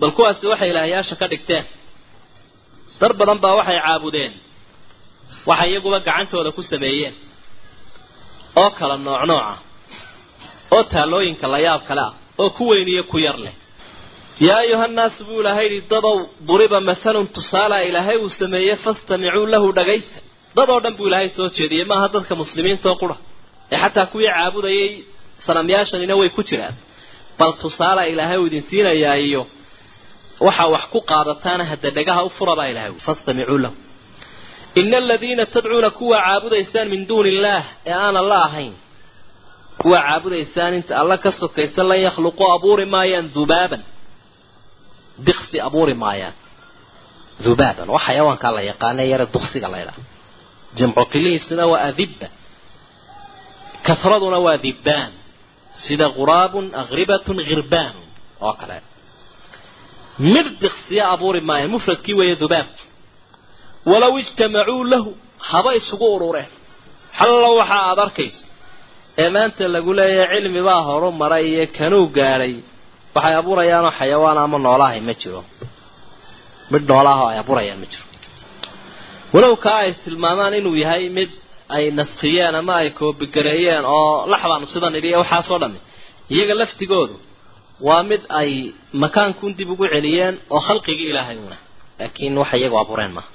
S2: bal kuwaasi waxay ilaahayaasha ka dhigteen. Dar badan baa waxay caabudeen waxay iyaguba gacantooda ku sameeyeen. Oo kala nooc nooca oo taalooyinka la yaab kale ah oo ku weyn iyo ku yar leh yaa ayuha nnaasu buu ilaahay yidhi dadow duriba mahalun tusaala ilaahay uu sameeyey fastamicuu lahu dhagaysa dad oo dhan buu ilaahay soo jeediyey maaha dadka muslimiinta oo qura ee xataa kuwii caabudayay sanamyaashanina way ku jiraan bal tusaala ilaahay uu idin siinayaa iyo waxa wax ku qaadataana hadda dhagaha u fura baa ilahay fastamicuu lahu ina aladiina tadcuuna kuwa caabudaysaan min duuni illaah ee aanan la ahayn kuwa caabudaysaan inta alla ka sokaysa lan yakhluquu abuuri maayaan dubaaban diksi abuuri maayaan dubaaban waa xayawaankaa la yaqaana yare duksiga la ydhaha jamcu qilihiisuna waa adibba. Kasraduna waa dibbaan sida quraabun akribatun khirbaanun oo kale. Mid diksiya abuuri maayaan mufradkii weeye dubaabku walow ijtamacuu lahu haba isugu urureen. Xallo waxa aada arkayso ee maanta lagu leeyahay cilmi baa horu maray iyo kanuu gaadhay waxay abuurayaanoo xayawaan ama noolahay ma jiro. Mid noolaahoo ay abuurayaan ma jiro. Walow kaa ay tilmaamaan inuu yahay mid ay naskiyeen ama ay koobigareeyeen oo laxbaanu sidan idhi waxaasoo dhami iyaga laftigoodu waa mid ay makaankun dib ugu celiyeen oo khalqigii ilaahay una. Laakiin waxa iyagu abuureen maaha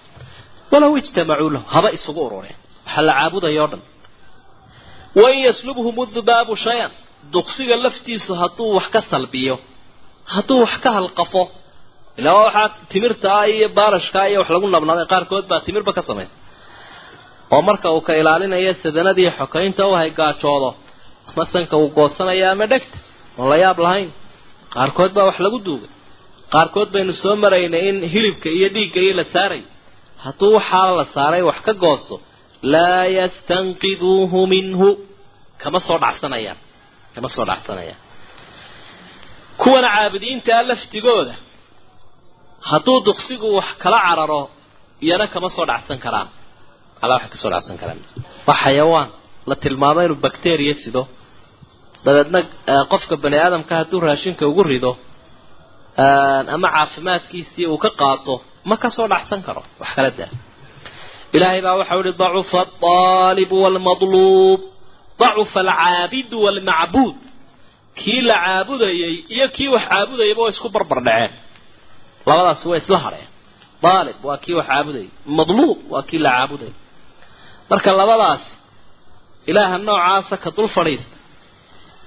S2: walow ijtamacuu lahu haba isugu urureen waxaa la caabudaya o dhan wain yaslubhum udubaabu shay-an duqsiga laftiisu hadduu wax ka salbiyo hadduu wax ka halqafo ilaa waxaa timirta ah iyo baarashkaa iyo wax lagu nabnabay qaarkood baa timirba ka samaysa oo marka uu ka ilaalinayo sadanadii xokaynta u hay gaajoodo ama sanka uu goosanaya ama dhegta oon la yaab lahayn qaarkood baa wax lagu duugay. Qaarkood baynu soo maraynay in hilibka iyo dhiigga iyo la saaray. Hadduu waxaa la saaray wax ka goosto laa yastanqiduuhu minhu kama soo dhacsanayaan kama soo dhacsanayaan kuwana caabudiintaa laftigooda hadduu duqsigu wax kala cararo iyana kama soo dhacsan karaan. Alaa waxay ka soo dhacsan karaan. Waa xayawaan la tilmaamo inuu bacteria sido. Dabeedna qofka bani aadamka hadduu raashinka ugu rido ama caafimaadkiisii uu ka qaato ma ka soo dhacsan karo. Wax kala daa ilaahay baa waxau ihi dacufa aldaalibu waalmadluub dacufa alcaabidu waalmacbuud kii la caabudayay iyo kii wax caabudayaba waa isku barbar dhaceen labadaasi waa isla hadheen daalib waa kii wax caabudayay madluub waa kii la caabudayay marka labadaas ilaaha noocaasa ka dul fadhiistay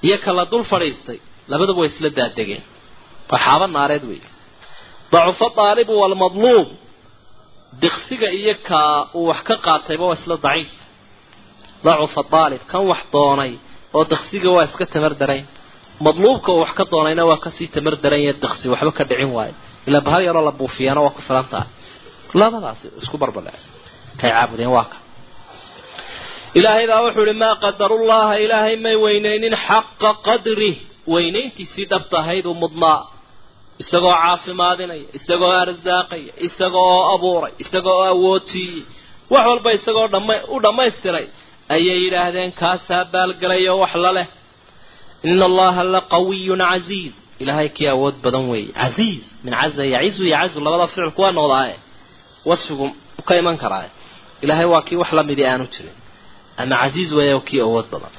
S2: iyo ka la dul fadhiistay labaduba way isla daadegeen waa xaaba naareed wey dacufa daalibu waalmadluub diqsiga iyo ka uu wax ka qaatayba waa isla daciif dacufa daalib kan wax doonay oo diqsiga waa iska tamar darayn madluubka uu wax ka doonayna waa ka sii tamar daranya diqsi waxba ka dhicin waayo ilaa bahal yaroo la buufiyana waa ku filan tahay labadaasi isku barbadhe kay caabudeen waa ka ilaahay baa wuxuu ihi maa qadarullaha ilaahay may weyneynin xaqa qadrih weynayntiisii dhabta ahayd uu mudnaa isagoo caafimaadinaya isagoo arsaaqaya isagoo abuuray isagoo awoodsiiyey wax walba isagoo dhama u dhammaystiray ayay yidhaahdeen kaasaa baalgelayo wax la leh. Ina allaha la qawiyun casiiz ilaahay kii awood badan weeye. Casiiz min caza yacizu yacazu labada ficilku waa noqdaaye wasfigu ka iman karaaye. Ilaahay waa kii wax lamidii aanu jirin. Ama casiiz weeya kii awood badan.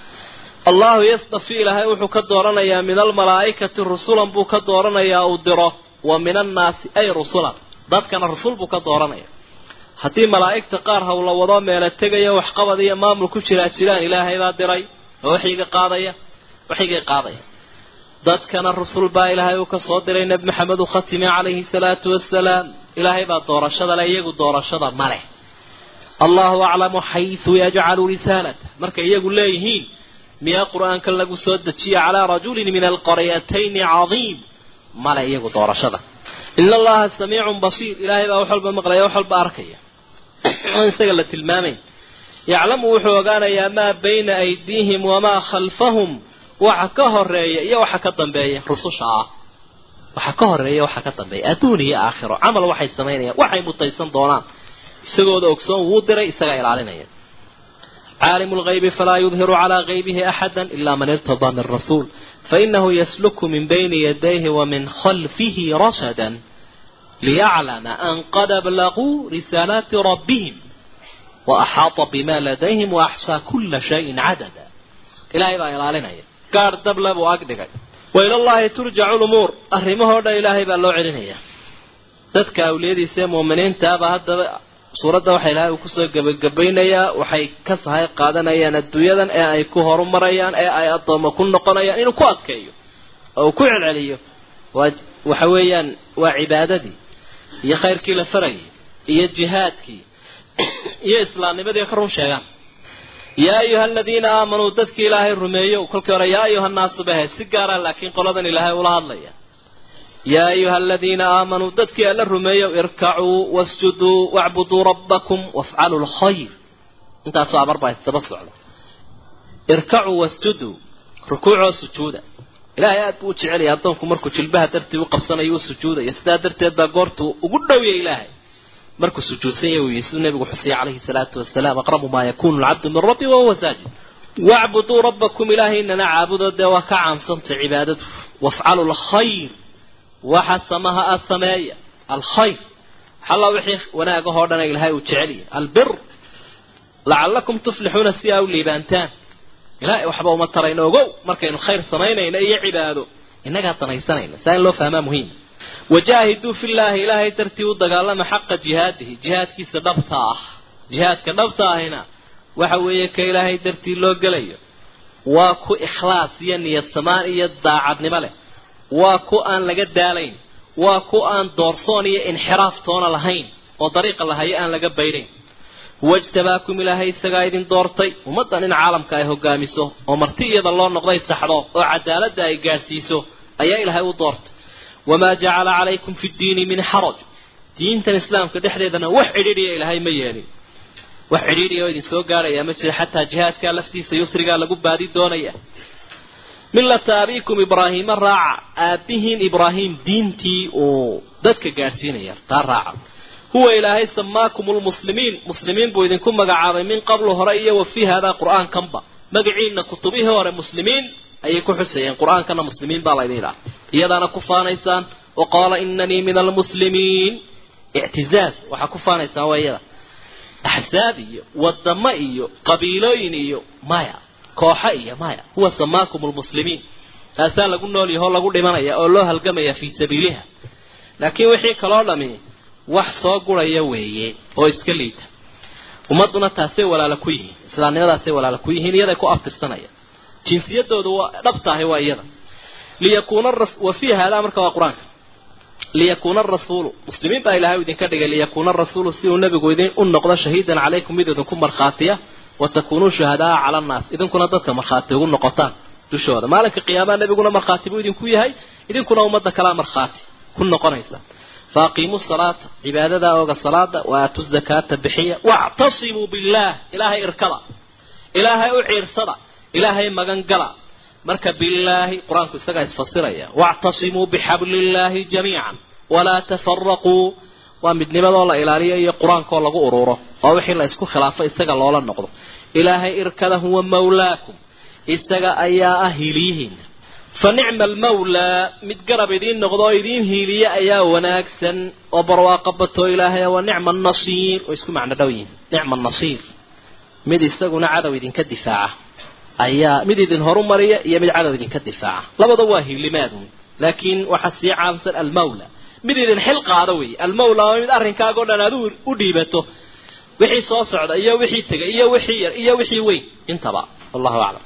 S2: Allahu yastafi ilaahay wuxuu ka dooranayaa min almalaa'ikati rusulan buu ka dooranayaa uu diro. Wa min annaasi ay rusulan. Dadkana rusul buu ka dooranaya haddii malaa'igta qaar hawla wado meela tegaya waxqabad iyo maamul ku jiraa jiraan ilaahay baa diray oo waxiga qaadaya waxigay qaadaya. Dadkana rusul baa ilaahay uu ka soo diray nebi maxamed u khatime calayhi salaatu wasalaam ilaahay baa doorashada le iyagu doorashada ma leh. Allahu aclamu xaysu yajcalu risaalata markay iyagu leeyihiin miyaa qur'aanka lagu soo dejiya calaa rajulin min alqaryatayni cadiim male iyagu doorashada. In allaha samiicun basiir. Ilahay baa wax walba maqlaya wax walba arkaya. Aan isaga la tilmaamayn. Yaclamu wuxuu ogaanayaa maa bayna aydiihim wamaa khalfahum. Waxa ka horreeya iyo waxa ka dambeeya. Rususha ah. Waxa ka horreeya waxa ka dambeeya. Adduun iyo aakhiro. Camal waxay samaynayaan. Waxay mutaysan doonaan. Isagooda ogsoon wuu diray isaga ilaalinaya. Caalimu lgaybi falaa yudhiru calaa gaybihi axada ilaa man irtadaa min rasuul. فإنه يسلك من بين يديه ومن خلفه رشدا ليعلم أن قد بلغوا رسالات ربهم وأحاط بما لديهم وأحصى كل شيء عددا إلهي بقى إلى قال دبلب وأقدق وإلى الله ترجع الأمور أرمه إلهي بقى الله علينا ذاتك أوليدي سي مؤمنين تابا هذا suuradda waxaa ilaahay uu ku soo gebagabaynayaa waxay ka sahay qaadanayaan adduunyadan ee ay ku horumarayaan ee ay addoommo ku noqonayaan inuu ku adkeeyo oo uu ku celceliyo. Waa waxa weeyaan waa cibaadadii iyo khayrkii la farayay iyo jihaadkii iyo islaamnimadii ka run sheegaan. Yaa ayuha aladiina aamanuu dadkii ilaahay rumeeyo kolkii hore yaa ayuha naasu bahe si gaara laakiin qoladan ilaahay ula hadlaya yaa ayuha aladiina aamanuu dadkii alla rumeeyow irkacuu wasjuduu wacbuduu rabbakum wafcaluu lkhayr intaasoo amar baa isdaba socda irkacuu wasjuduu rukuucoo sujuuda ilaahay aad buu u jecelaya addoonku markuu jilbaha dartii u qabsanayo u sujuudaya sidaa darteed baa goortuu ugu dhowya ilaahay markuu sujuudsan yahay yihi siduu nabigu xusiyay calayhi salaatu wasalaam aqrabu maa yakunu alcabdu min rabbi wahuwa saajid wacbuduu rabbakum ilaahaynana caabudo dee waa ka caamsantay cibaadadu wafcaluu lkhayr waxa samaha a sameeya. Alkhayr. Xalla wixii wanaagahoo dhana ilaahay uu jecelyahy albir lacalakum tuflixuuna si aa u liibaantaan. Ilaahay waxba uma tarayno. Ogow markaynu khayr samaynayno iyo cibaado. Innagaa danaysanayna saa in loo fahmaa muhiim. Wajaahiduu fillaahi ilaahay dartii u dagaalama xaqa jihaadihi. Jihaadkiisa dhabta ah. Jihaadka dhabta ahina waxa weeye ka ilaahay dartii loo gelayo. Waa ku ikhlaas iyo niyad samaan iyo daacadnimo leh waa ku aan laga daalayn. Waa ku aan doorsoon iyo inxiraaf toona lahayn oo dariiqa lahayo aan laga baynayn huwa ijtabaakum ilaahay isagaa idin doortay. Ummaddan in caalamka ay hogaamiso oo marti iyada loo noqday saxdo oo cadaaladda ay gaadhsiiso ayaa ilaahay u doortay. Wamaa jacala calaykum fi ddiini min xaraj. Diintan islaamka dhexdeedana wax cidhiidhiya ilaahay ma yeelin. Wax cidhiidhiya oo idin soo gaadhaya ma jira. Xataa jihaadkaa laftiisa yusrigaa lagu baadi doonaya millata abiikum ibraahiima raaca. Aabbihiin ibraahim diintii uu dadka gaadhsiinaya taa raaca. Huwa ilaahay samaakum lmuslimiin muslimiin buu idinku magacaabay min qablu hore iyo wa fii haadaa qur'aankanba. Magaciina kutubihii hore muslimiin ayay ku xusayeen. Qur'aankana muslimiin baa laydin idhaha iyadaana ku faanaysaan wa qaala inanii min almuslimiin ictizaaz waxaa ku faanaysaan waa iyada axsaab iyo wadamo iyo qabiilooyin iyo maya kooxo iyo maya huwa samaakum lmuslimiin taasaa lagu nool yaho lagu dhimanaya oo loo halgamaya fii sabiiliha. Laakiin wixii kaloo dhami wax soo guraya weeye oo iska liita. Ummaduna taasay walaala ku yihiin islaamnimadaasay walaala ku yihiin iyaday ku aftirsanaya. Jinsiyadooda waa dhabtahay waa iyada. Liyakuuna wa fii haadaa marka waa qur'aanka. Liyakuuna arasuulu muslimiin baa ilahay idinka dhigay liyakuuna arasuulu si uu nabigu idin u noqdo shahiidan calaykum mid idinku markhaatiya wa takuunuu shuhadaa cala annaas. Idinkuna dadka markhaati ugu noqotaan dushooda. Maalinka qiyaamaha nabiguna markhaati buu idinku yahay idinkuna ummadda kalea markhaati ku noqonaysa. Faaqiimuu salaata cibaadadaa ooga salaada wa aatu zakaata bixiya. Wactasimuu billaah ilaahay irkada. Ilaahay u ciirsada ilaahay magan gala. Marka billaahi qur'aanku isagaa isfasiraya wactasimuu bixabliillaahi jamiican walaa tafaraquu waa midnimadoo la ilaaliyo iyo qur'aankoo lagu ururo oo wixii la isku khilaafo isaga loola noqdo. Ilaahay irkada huwa mawlaakum. Isaga ayaa ah hiiliyihiina fa nicma almawlaa. Mid garab idiin noqdo oo idiin hiiliye ayaa wanaagsan. Oo barwaaqo bato ilaahay wa nicma annasiir oo isku macno dhow yihiin nicma annasiir mid isaguna cadow idinka difaaca. Ayaa mid idin horumariya iyo mid cadow idinka difaaca. Labada waa hiilimaadun. Laakiin waxaa sii caamsan almawla mid idin xil qaado wey almawla mid arrinkaago dhan aad u dhiibato. Wixii soo socda iyo wixii tegay iyo wixii yar iyo wixii weyn. Intaba wallahu aclam